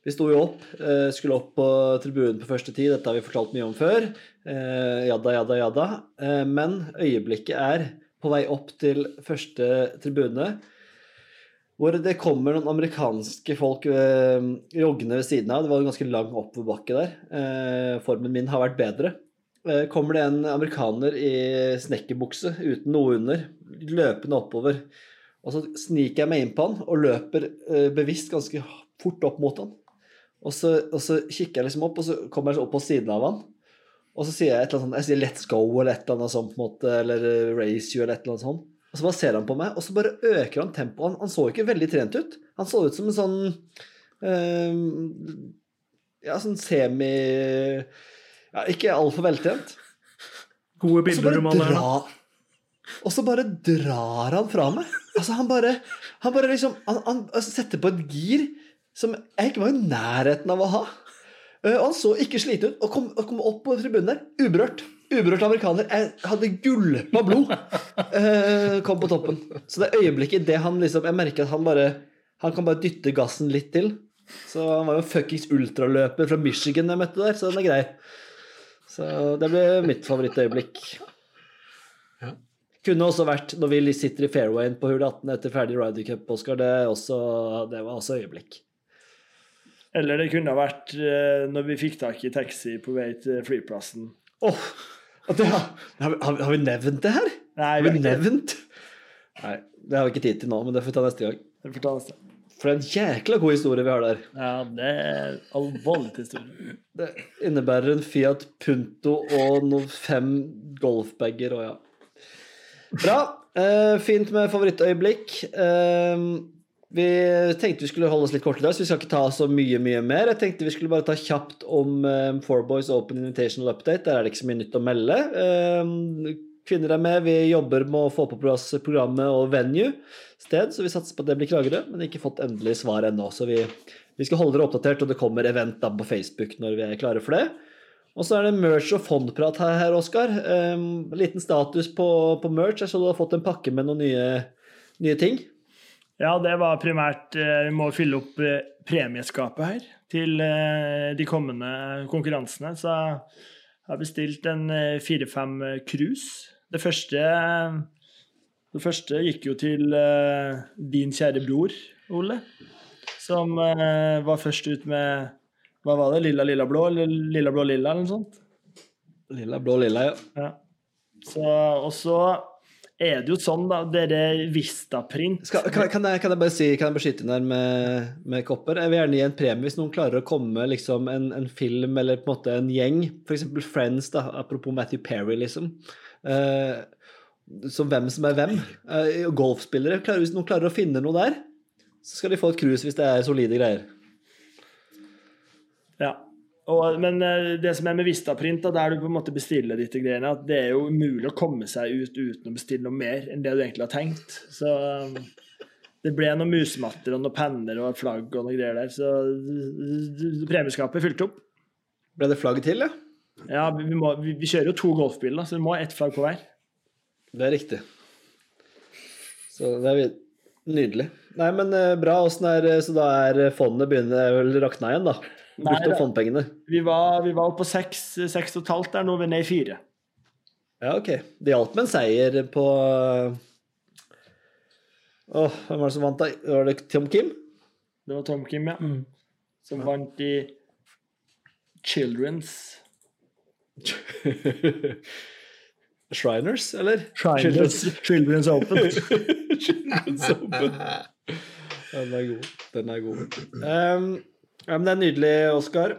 Vi sto jo opp, uh, skulle opp på tribunen på første tid. Dette har vi fortalt mye om før. Eh, jadda, jadda, men øyeblikket er på vei opp til første tribune, hvor det kommer noen amerikanske folk eh, joggende ved siden av. Det var en ganske lang oppoverbakke der. Eh, formen min har vært bedre. Eh, kommer det en amerikaner i snekkerbukse uten noe under, løpende oppover. Og så sniker jeg meg inn på han og løper eh, bevisst ganske fort opp mot han. Og så, og så kikker jeg liksom opp, og så kommer jeg opp på siden av han. Og så sier jeg et eller annet sånt, jeg sier 'let's go' eller et eller annet sånt, på en måte, eller eh, 'race you' eller et eller annet sånt. Og så bare ser han på meg, og så bare øker han tempoet. Han, han så ikke veldig trent ut. Han så ut som en sånn øh, Ja, sånn semi Ja, ikke altfor veltrent. Gode bilder du maler her. Og så bare drar han fra meg. Altså, han bare, han bare liksom han, han altså, setter på et gir som jeg ikke var i nærheten av å ha. Eh, han så ikke sliten ut, og kom, og kom opp på tribunen der, uberørt. Uberørt amerikaner. Jeg hadde gulpa blod. eh, kom på toppen. Så det øyeblikket det han liksom Jeg merker at han bare Han kan bare dytte gassen litt til. Så han var jo fuckings ultraløper fra Michigan jeg møtte der, så den er grei. Så det ble mitt favorittøyeblikk. Ja. Kunne også vært når vi sitter i fairwayen på hull 18 etter ferdig Ryder Cup, Oscar. Det, det var også øyeblikk. Eller det kunne ha vært eh, når vi fikk tak i taxi på vei til flyplassen. Åh, og det har, har, vi- har, har vi nevnt det her? Nei, Har vi vi ikke nevnt? Nei, det har vi ikke tid til nå, men det får vi ta neste gang. Det får ta neste. For det er en jækla god historie vi har der. Ja, det er alvorlig historie. Det innebærer en Fiat Punto og noen fem golfbager og ja. Bra. Eh, fint med favorittøyeblikk. Eh, vi tenkte vi skulle holde oss litt kort i dag, så vi skal ikke ta så mye mye mer. Jeg tenkte vi skulle bare ta kjapt om um, Four Boys Open Invitational Update. Der er det ikke så mye nytt å melde. Um, kvinner er med. Vi jobber med å få på plass programmet og venue sted, så vi satser på at det blir Kragerø, men ikke fått endelig svar ennå. Så vi, vi skal holde dere oppdatert, og det kommer event da på Facebook når vi er klare for det. Og så er det merch og fondprat her, her Oskar. Um, liten status på, på merch. Jeg så du har fått en pakke med noen nye, nye ting. Ja, det var primært eh, Vi må fylle opp eh, premieskapet her til eh, de kommende konkurransene. Så jeg har bestilt en fire-fem cruise. Det første Det første gikk jo til din kjære bror, Ole. Som var først ut med Hva var det? Lilla, lilla, blå? Eller lilla, blå, lilla? Eller noe sånt. Lilla, blå, lilla, ja. Ja. Så, og så er det jo sånn, da, dere Vistaprint Skal, kan, kan, jeg, kan jeg bare si, kan jeg bare skyte inn her med, med kopper? Jeg vil gjerne gi en premie hvis noen klarer å komme liksom, en, en film eller på en måte en gjeng, f.eks. Friends, da, apropos Matthew Perry, liksom. Uh, som hvem som er hvem. Uh, golfspillere. Klarer, hvis noen klarer å finne noe der, så skal de få et cruise hvis det er solide greier. Ja. Og, men eh, det som er med Vistaprint, da, der du på en måte bestiller disse greiene, at det er jo umulig å komme seg ut uten å bestille noe mer enn det du egentlig har tenkt. Så um, det ble noen musematter og noen penner og et flagg og noen greier der. Så premieskapet fylte opp. Ble det flagg til, ja? Ja, vi, må, vi, vi kjører jo to golfbiler, så vi må ha ett flagg på hver. Det er riktig. Så det er nydelig. Nei, men eh, bra. Åssen er Så da er fondet begynner vel rakna igjen, da? Opp fondpengene. Vi var, vi var oppe på seks, seks og et halvt der, nå er vi nede i fire. Ja, ok. Det hjalp med en seier på Åh, hvem var det som vant, da? Var det Tom Kim? Det var Tom Kim, ja. Mm. Som vant i Children's (laughs) Shriners, eller? Children's, Children's Open. (laughs) Children's Open. Den er god. Den er god. Um, ja, men det er nydelig, Oskar.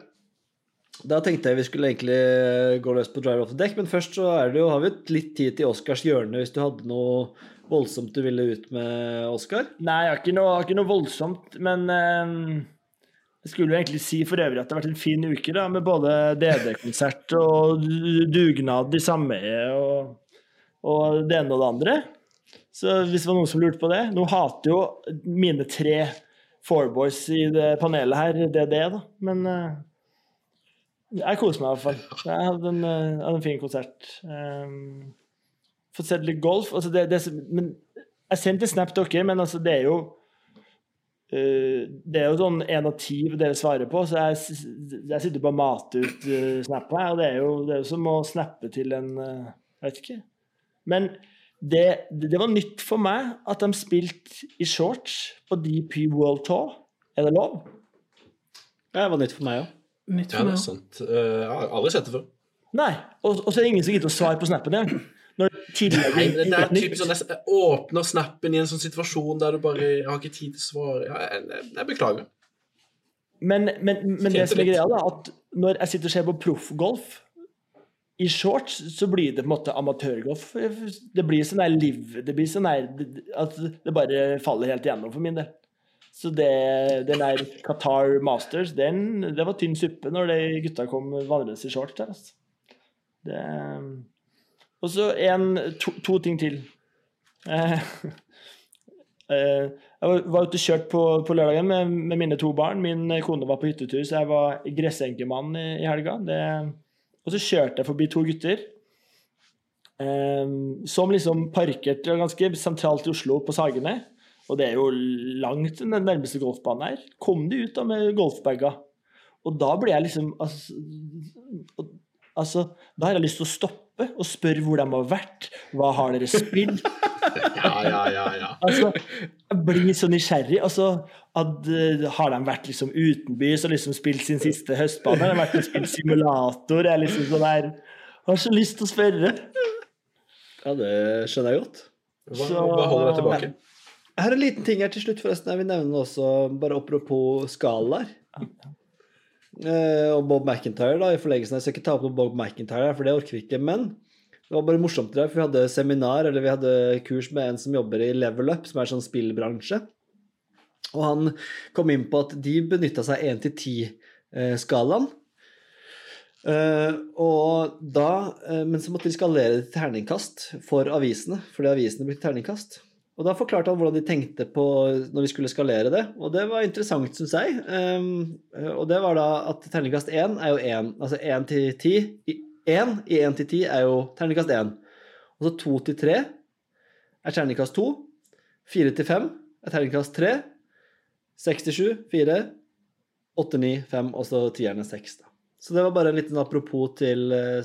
Da tenkte jeg vi skulle egentlig gå løs på driver off the deck, men først så er det jo, har vi litt tid til Oskars hjørne hvis du hadde noe voldsomt du ville ut med, Oskar. Nei, jeg har ikke noe, har ikke noe voldsomt, men eh, jeg skulle jo egentlig si for øvrig at det har vært en fin uke da, med både DD-konsert og dugnad i sameiet og, og det ene og det andre. Så hvis det var noen som lurte på det Nå hater jo mine tre fourboys i det panelet her det er det, da, men eh, jeg koser meg i hvert fall. Jeg hadde en, eh, hadde en fin konsert. Um, fått sett litt golf. Altså det, det, men jeg sendte snap til dere, men altså det er jo uh, Det er jo sånn én av ti dere svarer på, så jeg, jeg sitter bare og mater ut uh, snappa. Og det er, jo, det er jo som å snappe til en uh, Jeg vet ikke. Men det, det var nytt for meg at de spilte i shorts på DP World Tour. Er det lov? Det var nytt for meg òg. Nytt Ja, det er sant. Eh, jeg har aldri sett det før. Nei. Og, og så er det ingen som gidder å svare på snappen engang. Nei, det, det er typisk sånn Jeg åpner snappen i en sånn situasjon der du bare Jeg har ikke tid til å svare. Ja, jeg, jeg, jeg beklager. Men, men, men det som er greia, da, at når jeg sitter og ser på proffgolf i shorts, så blir det på en måte amatørgolf. Det blir sånn her liv Det blir sånn her At det bare faller helt igjennom for min del. Så det, den der Qatar Masters, den, det var tynn suppe når de gutta kom vandrende i shorts der. Altså. Det, og så en, to, to ting til. Eh, (laughs) eh, jeg var, ute og kjørt på, på lørdagen med, med mine to barn. Min kone var på hyttetur, så jeg var gressenkemann i, i helga. Det, og så kjørte jeg forbi to gutter eh, som liksom parkerte ganske sentralt i Oslo, på Sagene. Og det er jo langt den nærmeste golfbanen her. Kom de ut da med golfbaga. Og da ble jeg liksom altså, altså, Da har jeg lyst til å stoppe og spørre hvor de har vært. Hva har dere spilt? (laughs) Ja, ja, ja. ja. Altså, jeg blir så nysgjerrig. Altså, at, uh, har de vært liksom utenbys og liksom spilt sin siste høstbane? Har de vært og spilt simulator? Jeg, liksom sånn der, jeg har så lyst til å spørre. Ja, det skjønner jeg godt. Hva, Så- hva holder deg tilbake? Jeg har en liten ting her til slutt, forresten. Jeg vil nevne også, bare apropos skalaer. Uh, og Bob McIntyre, da, i forlengelsen. Jeg skal ikke ta opp noe Bob McIntyre, her, for det orker vi ikke. Men det var bare morsomt, for vi hadde seminar, eller vi hadde kurs med en som jobber i Level Up, som er sånn spillbransje. Og han kom inn på at de benytta seg 1-10-skalaen. Eh, og da, eh, men så måtte de skalere det til terningkast for avisene, fordi avisene ble terningkast. Og da forklarte han hvordan de tenkte på når de skulle skalere det, og det var interessant, syns jeg. Og det var da at terningkast 1 er jo 1, altså 1 til 10 i 1 i 1 til 10 er jo terningkast 1. Og så 2 til 3 er terningkast 2. 4 til 5 er terningkast 3. 6 til 7 4. 8, 9, 5, og så tierne 6. Da. Så det var bare en liten apropos til eh,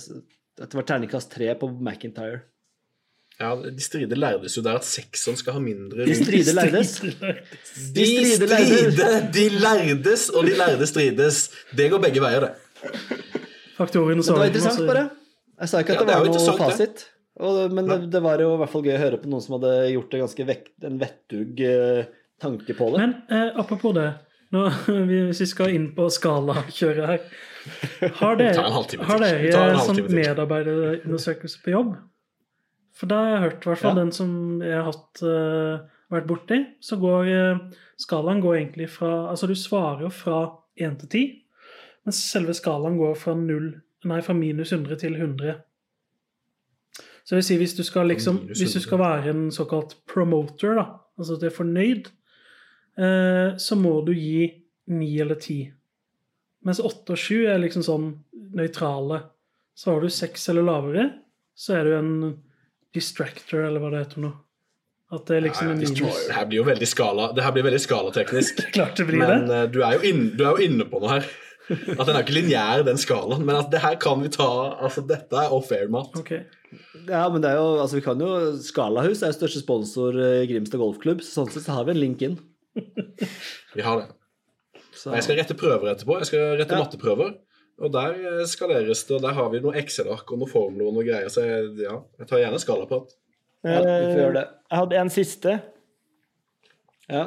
at det var terningkast 3 på McIntyre. Ja, De strider lærdes jo der at sekseren skal ha mindre De strider lærdes. De strider de, stride, de lærdes, og de lærde strides. Det går begge veier, det. Faktorene Men det var interessant, bare. Jeg sa ikke at Ja, det det var noe fasit. Og, men det, det var jo i hvert fall gøy å høre på noen som hadde gjort det ganske vekt, en vettug uh, tanke på det. Men uh, apropos det, nå, (laughs) hvis vi skal inn på skalakjøret her Har (laughs) dere, har dere sånn medarbeiderundersøkelse på jobb? For da har jeg hørt, i hvert fall Ja. den som jeg har hatt, uh, vært borti, så går skalaen går egentlig fra Altså du svarer jo fra 1 til 10, mens selve skalaen går fra, 0, nei, fra minus 100 til 100. Så det vil si, hvis du skal liksom, hvis du skal være en såkalt promoter, da, altså at du er fornøyd, eh, så må du gi 9 eller 10. Mens 8 og 7 er liksom sånn nøytrale. Svarer du 6 eller lavere, så er du en distractor, eller hva det heter nå. At det er liksom en minus. Det her blir jo veldig skala Det her blir veldig skalateknisk. (laughs) Klart det blir Men det. Men du er, jo inn, du er jo inne på noe her. At den er ikke lineær, den skalaen. Men at det her kan vi ta Altså, dette er off-air, mat. Okay. Ja, men det er jo, altså vi kan jo Skalahus er jo største sponsor eh, i Grimstad Golfklubb, så sånn sett så har vi en link inn. Vi har det. Så, Jeg skal rette prøver etterpå. Jeg skal rette Ja. matteprøver. Og der eh, skaleres det, og der har vi noe Excel-ark og noen formler og noe greier. Så jeg, ja, jeg tar gjerne skalaprat. ja, vi får gjøre det. Jeg hadde en siste. Ja.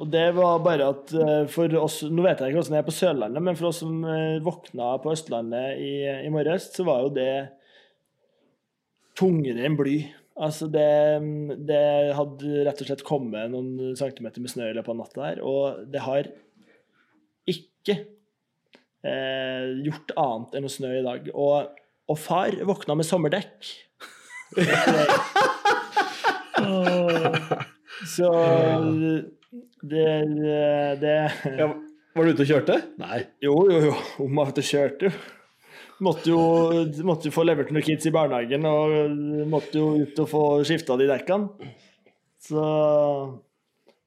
Og det var bare at eh, for oss Nå vet jeg ikke hvordan det er på Sørlandet, men for oss som eh, våkna på Østlandet i, i morges, så var jo det tungere enn bly. Altså det, det hadde rett og slett kommet noen centimeter med snø i løpet av natta her, og det har ikke eh, gjort annet enn å snø i dag. Og, og far våkna med sommerdekk. (laughs) (laughs) Så det, det, ja. Var du ute og kjørte? Nei. Jo, jo, jo. Om at det kjørte, jo. Måtte jo, måtte jo få levert noen kids i barnehagen, og måtte jo ut og få skifta de dekkene. Så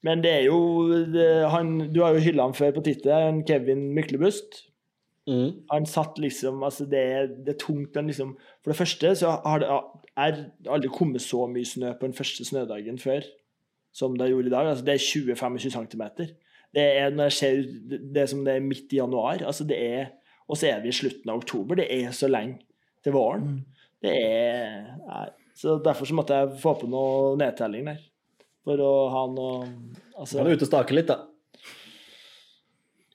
Men det er jo det, han, Du har jo hylla han før på tittelen, Kevin Myklebust. Mm. Han satt liksom Altså, det, det er tungt, men liksom For det første så har det er aldri kommet så mye snø på den første snødagen før som det gjorde i dag. Altså, det er 20-25 cm. Det er når jeg ser ut- det som det er midt i januar. Altså, det er, og så er vi i slutten av oktober. Det er så lenge til våren. Det er nei. Så derfor så måtte jeg få på noe nedtelling der. For å ha noe altså, Kan du ute og stake litt, da.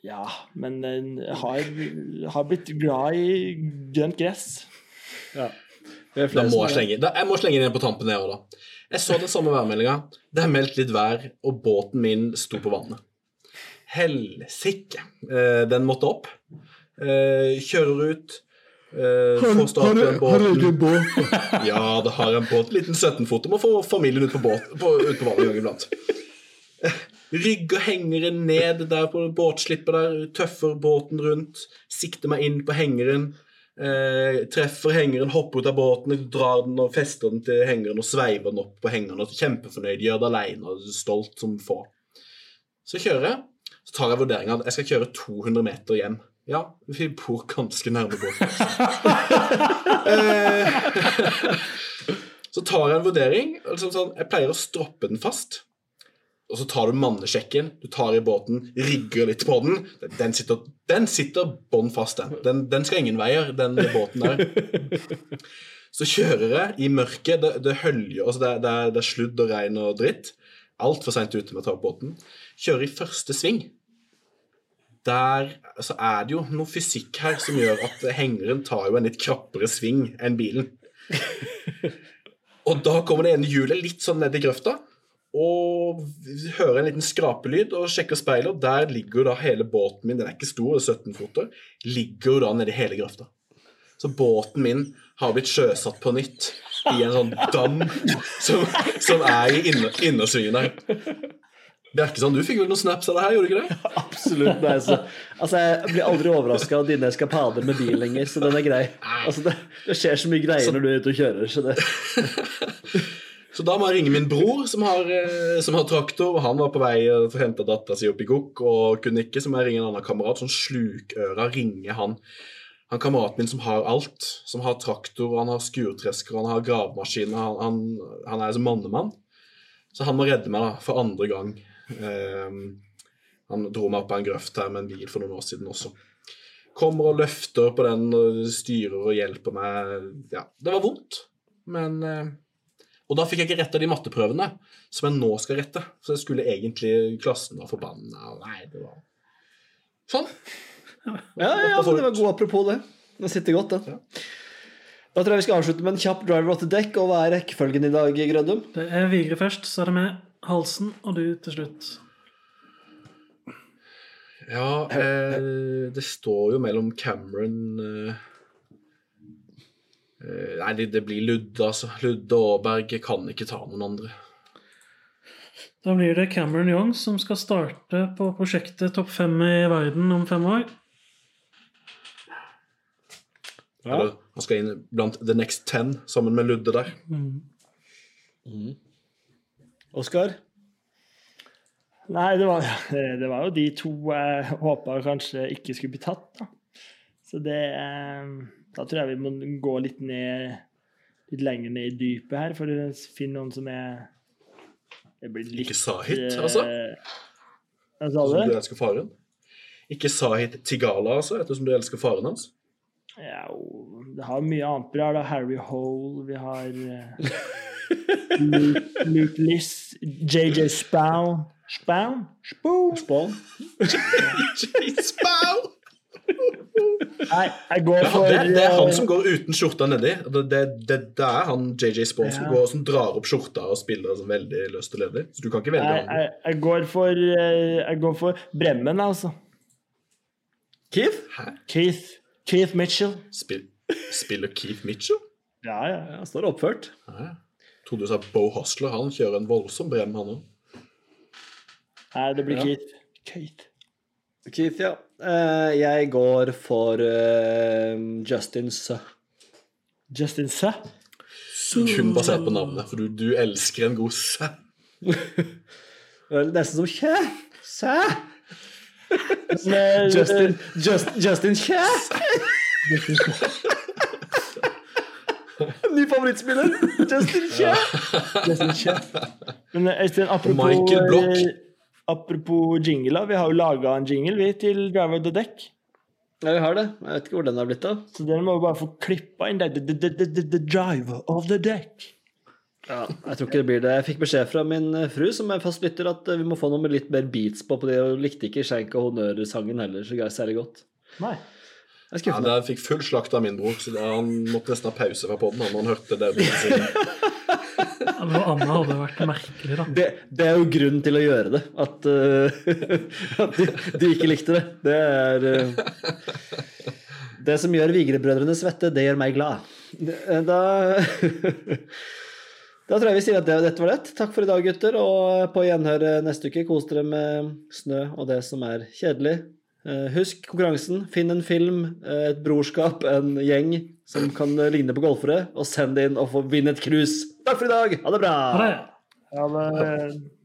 Ja, men jeg har, har blitt glad i grønt gress. Ja. Det er Da flere må jeg er- slenge, da, jeg må slenge inn på tampen her òg, da. Jeg så den samme værmeldinga. Det er meldt litt vær, og båten min sto på vannet. Helsike. Eh, den måtte opp. Eh, kjører ut. Har får en båten. (laughs) Ja, det har en båt. Liten 17-foter. Må få familien ut på, båt, på, ut på vannet en gang iblant. Eh, Rygger hengeren ned der på båtslippet der, tøffer båten rundt, sikter meg inn på hengeren. Eh, treffer hengeren, hopper ut av båten, drar den og fester den til hengeren og sveiver den opp på hengeren. og Kjempefornøyd, gjør det alene og stolt som få. Så kjører jeg. Så tar jeg vurderinga at jeg skal kjøre 200 meter hjem. Ja, vi bor ganske nærme båten. (laughs) Eh, (laughs) så tar jeg en vurdering. Liksom sånn, jeg pleier å stroppe den fast. Og så tar du mannesjekken, du tar i båten, rigger litt på den. Den sitter, den sitter bånn fast, den. den. Den skal ingen veier, den båten der. Så kjører jeg i mørket. Det, det høljer, altså det, det, det er sludd og regn og dritt. Altfor seint ute med å ta opp båten. Kjører i første sving. Der så er det jo noe fysikk her som gjør at hengeren tar jo en litt krappere sving enn bilen. Og da kommer det ene hjulet litt sånn ned i grøfta, og hører en liten skrapelyd og sjekker speilet, og der ligger jo da hele båten min, den er ikke stor, det er 17 foter, ligger jo da nedi hele grøfta. Så båten min har blitt sjøsatt på nytt i en sånn dam som, som er i inner, innersvingen der. Bjerkeson, du fikk vel noen snaps av det her, gjorde du ikke det? (laughs) Absolutt. Nei, så, altså, jeg blir aldri overraska av dine eskapader med bil lenger, så den er grei. Altså, det, det skjer så mye greier når du er ute og kjører, så det (laughs) Så da må jeg ringe min bror, som har, eh, som har traktor. og Han var på vei eh, for å hente dattera si opp i Gokk og kunne ikke, så må jeg ringe en annen kamerat. Sånn slukøra ringer han. Han kameraten min som har alt. Som har traktor, han har skurtresker, han har gravemaskin. Han, han, han er som mannemann. Så han må redde meg da, for andre gang. Um, han dro meg opp av en grøft her med en bil for noen år siden også. Kommer og løfter på den og styrer og hjelper meg. Ja, det var vondt, men eh, Og da fikk jeg ikke retta de matteprøvene som jeg nå skal rette. Så jeg skulle egentlig Klassen var forbanna. Nei, det var Sånn. Ja, ja, ja det var god apropos det. Det sitter godt, det. Da tror jeg vi skal avslutte med en kjapp driver of the deck. Og hva er rekkefølgen i dag, Grødum? Det er Vigre først, så er det med Halsen og du til slutt. Ja, eh, det står jo mellom Cameron eh, Nei, det, det blir Ludde, altså. Ludde og Aaberg kan ikke ta noen andre. Da blir det Cameron Young som skal starte på prosjektet Topp fem i verden om fem år. Eller, han skal inn blant The Next Ten sammen med Ludde der. Oskar? Nei, det var, det var jo de to jeg håpa kanskje ikke skulle bli tatt. Da. Så det eh, Da tror jeg vi må gå litt ned litt lenger ned i dypet her for å finne noen som er Det blir litt Ikke Sahit, altså? eh, Hva sa Som du du? elsker faren. Ikke Sahit Tigala, altså, ettersom du elsker faren hans. Ja, det har mye annet bra. da. Harry Hole, vi har uh, Luke, (laughs) Luke Liss, JJ Spown Spown? Spoon? Spawn? Spau! (laughs) Nei, jeg går Ja, for det, det er han eh, som går uten skjorta nedi. Det, det, det, det er han JJ Spawn som, går, som drar opp skjorta og spiller sånn veldig løst og ledig. Så du kan ikke velge jeg, han. jeg, jeg, går for, eh, jeg går for Bremmen, altså. Keith? Hæ? Keith, Keith Mitchell. Spill, spiller Keith Mitchell? Ja, ja. Han står oppført. Ja. Trodde du sa Bo Hostler. Han kjører en voldsom brem, han òg. Nei, det blir Ja. Keith. Keith. Keith, ja. Eh, jeg går for eh, Justin Suh. Justin Suh. Kun basert på navnet, for du, du elsker en god. (laughs) Vel, Nesten som Kjæ. Sø Men, eh, Justin, just, Justin Kjæ. (laughs) ny favorittspiller! Justin Kjær! Justin Kjær. Men Øystein, apropos, Michael Block. Apropos jingler, vi har jo laga en jingle vi til Driver the Deck. Ja, vi har det. Jeg vet ikke hvor den har blitt av. Så dere må jo bare få klippa inn det. The, the, the, the, the driver of the deck. Ja, jeg tror ikke det blir det. Jeg fikk beskjed fra min eh, fru, som er fast lytter, at eh, vi må få noe med litt mer beats på. på det, Hun likte ikke skjenk og honnørsangen heller så særlig godt. Nei. Jeg Ja, det fikk full slakt av min bror, så han måtte nesten ha pause fra poden når han hørte det. (laughs) Noe annet hadde vært merkelig, da. Det, det er jo grunnen til å gjøre det. At, uh, (laughs) at de, de ikke likte det. Det er uh, Det som gjør Vigre-brødrene svette, det gjør meg glad. Da (laughs) Da tror jeg vi sier at det, dette var det. Takk for i dag, gutter. Og på gjenhør eh, neste uke. Kos dere med snø og det som er kjedelig. Eh, Husk konkurransen. Finn en film, eh, et brorskap, en gjeng som kan ligne på golfere, og send det inn og få vinne et cruise. Takk for i dag. Ha det bra. Ha det. Ha det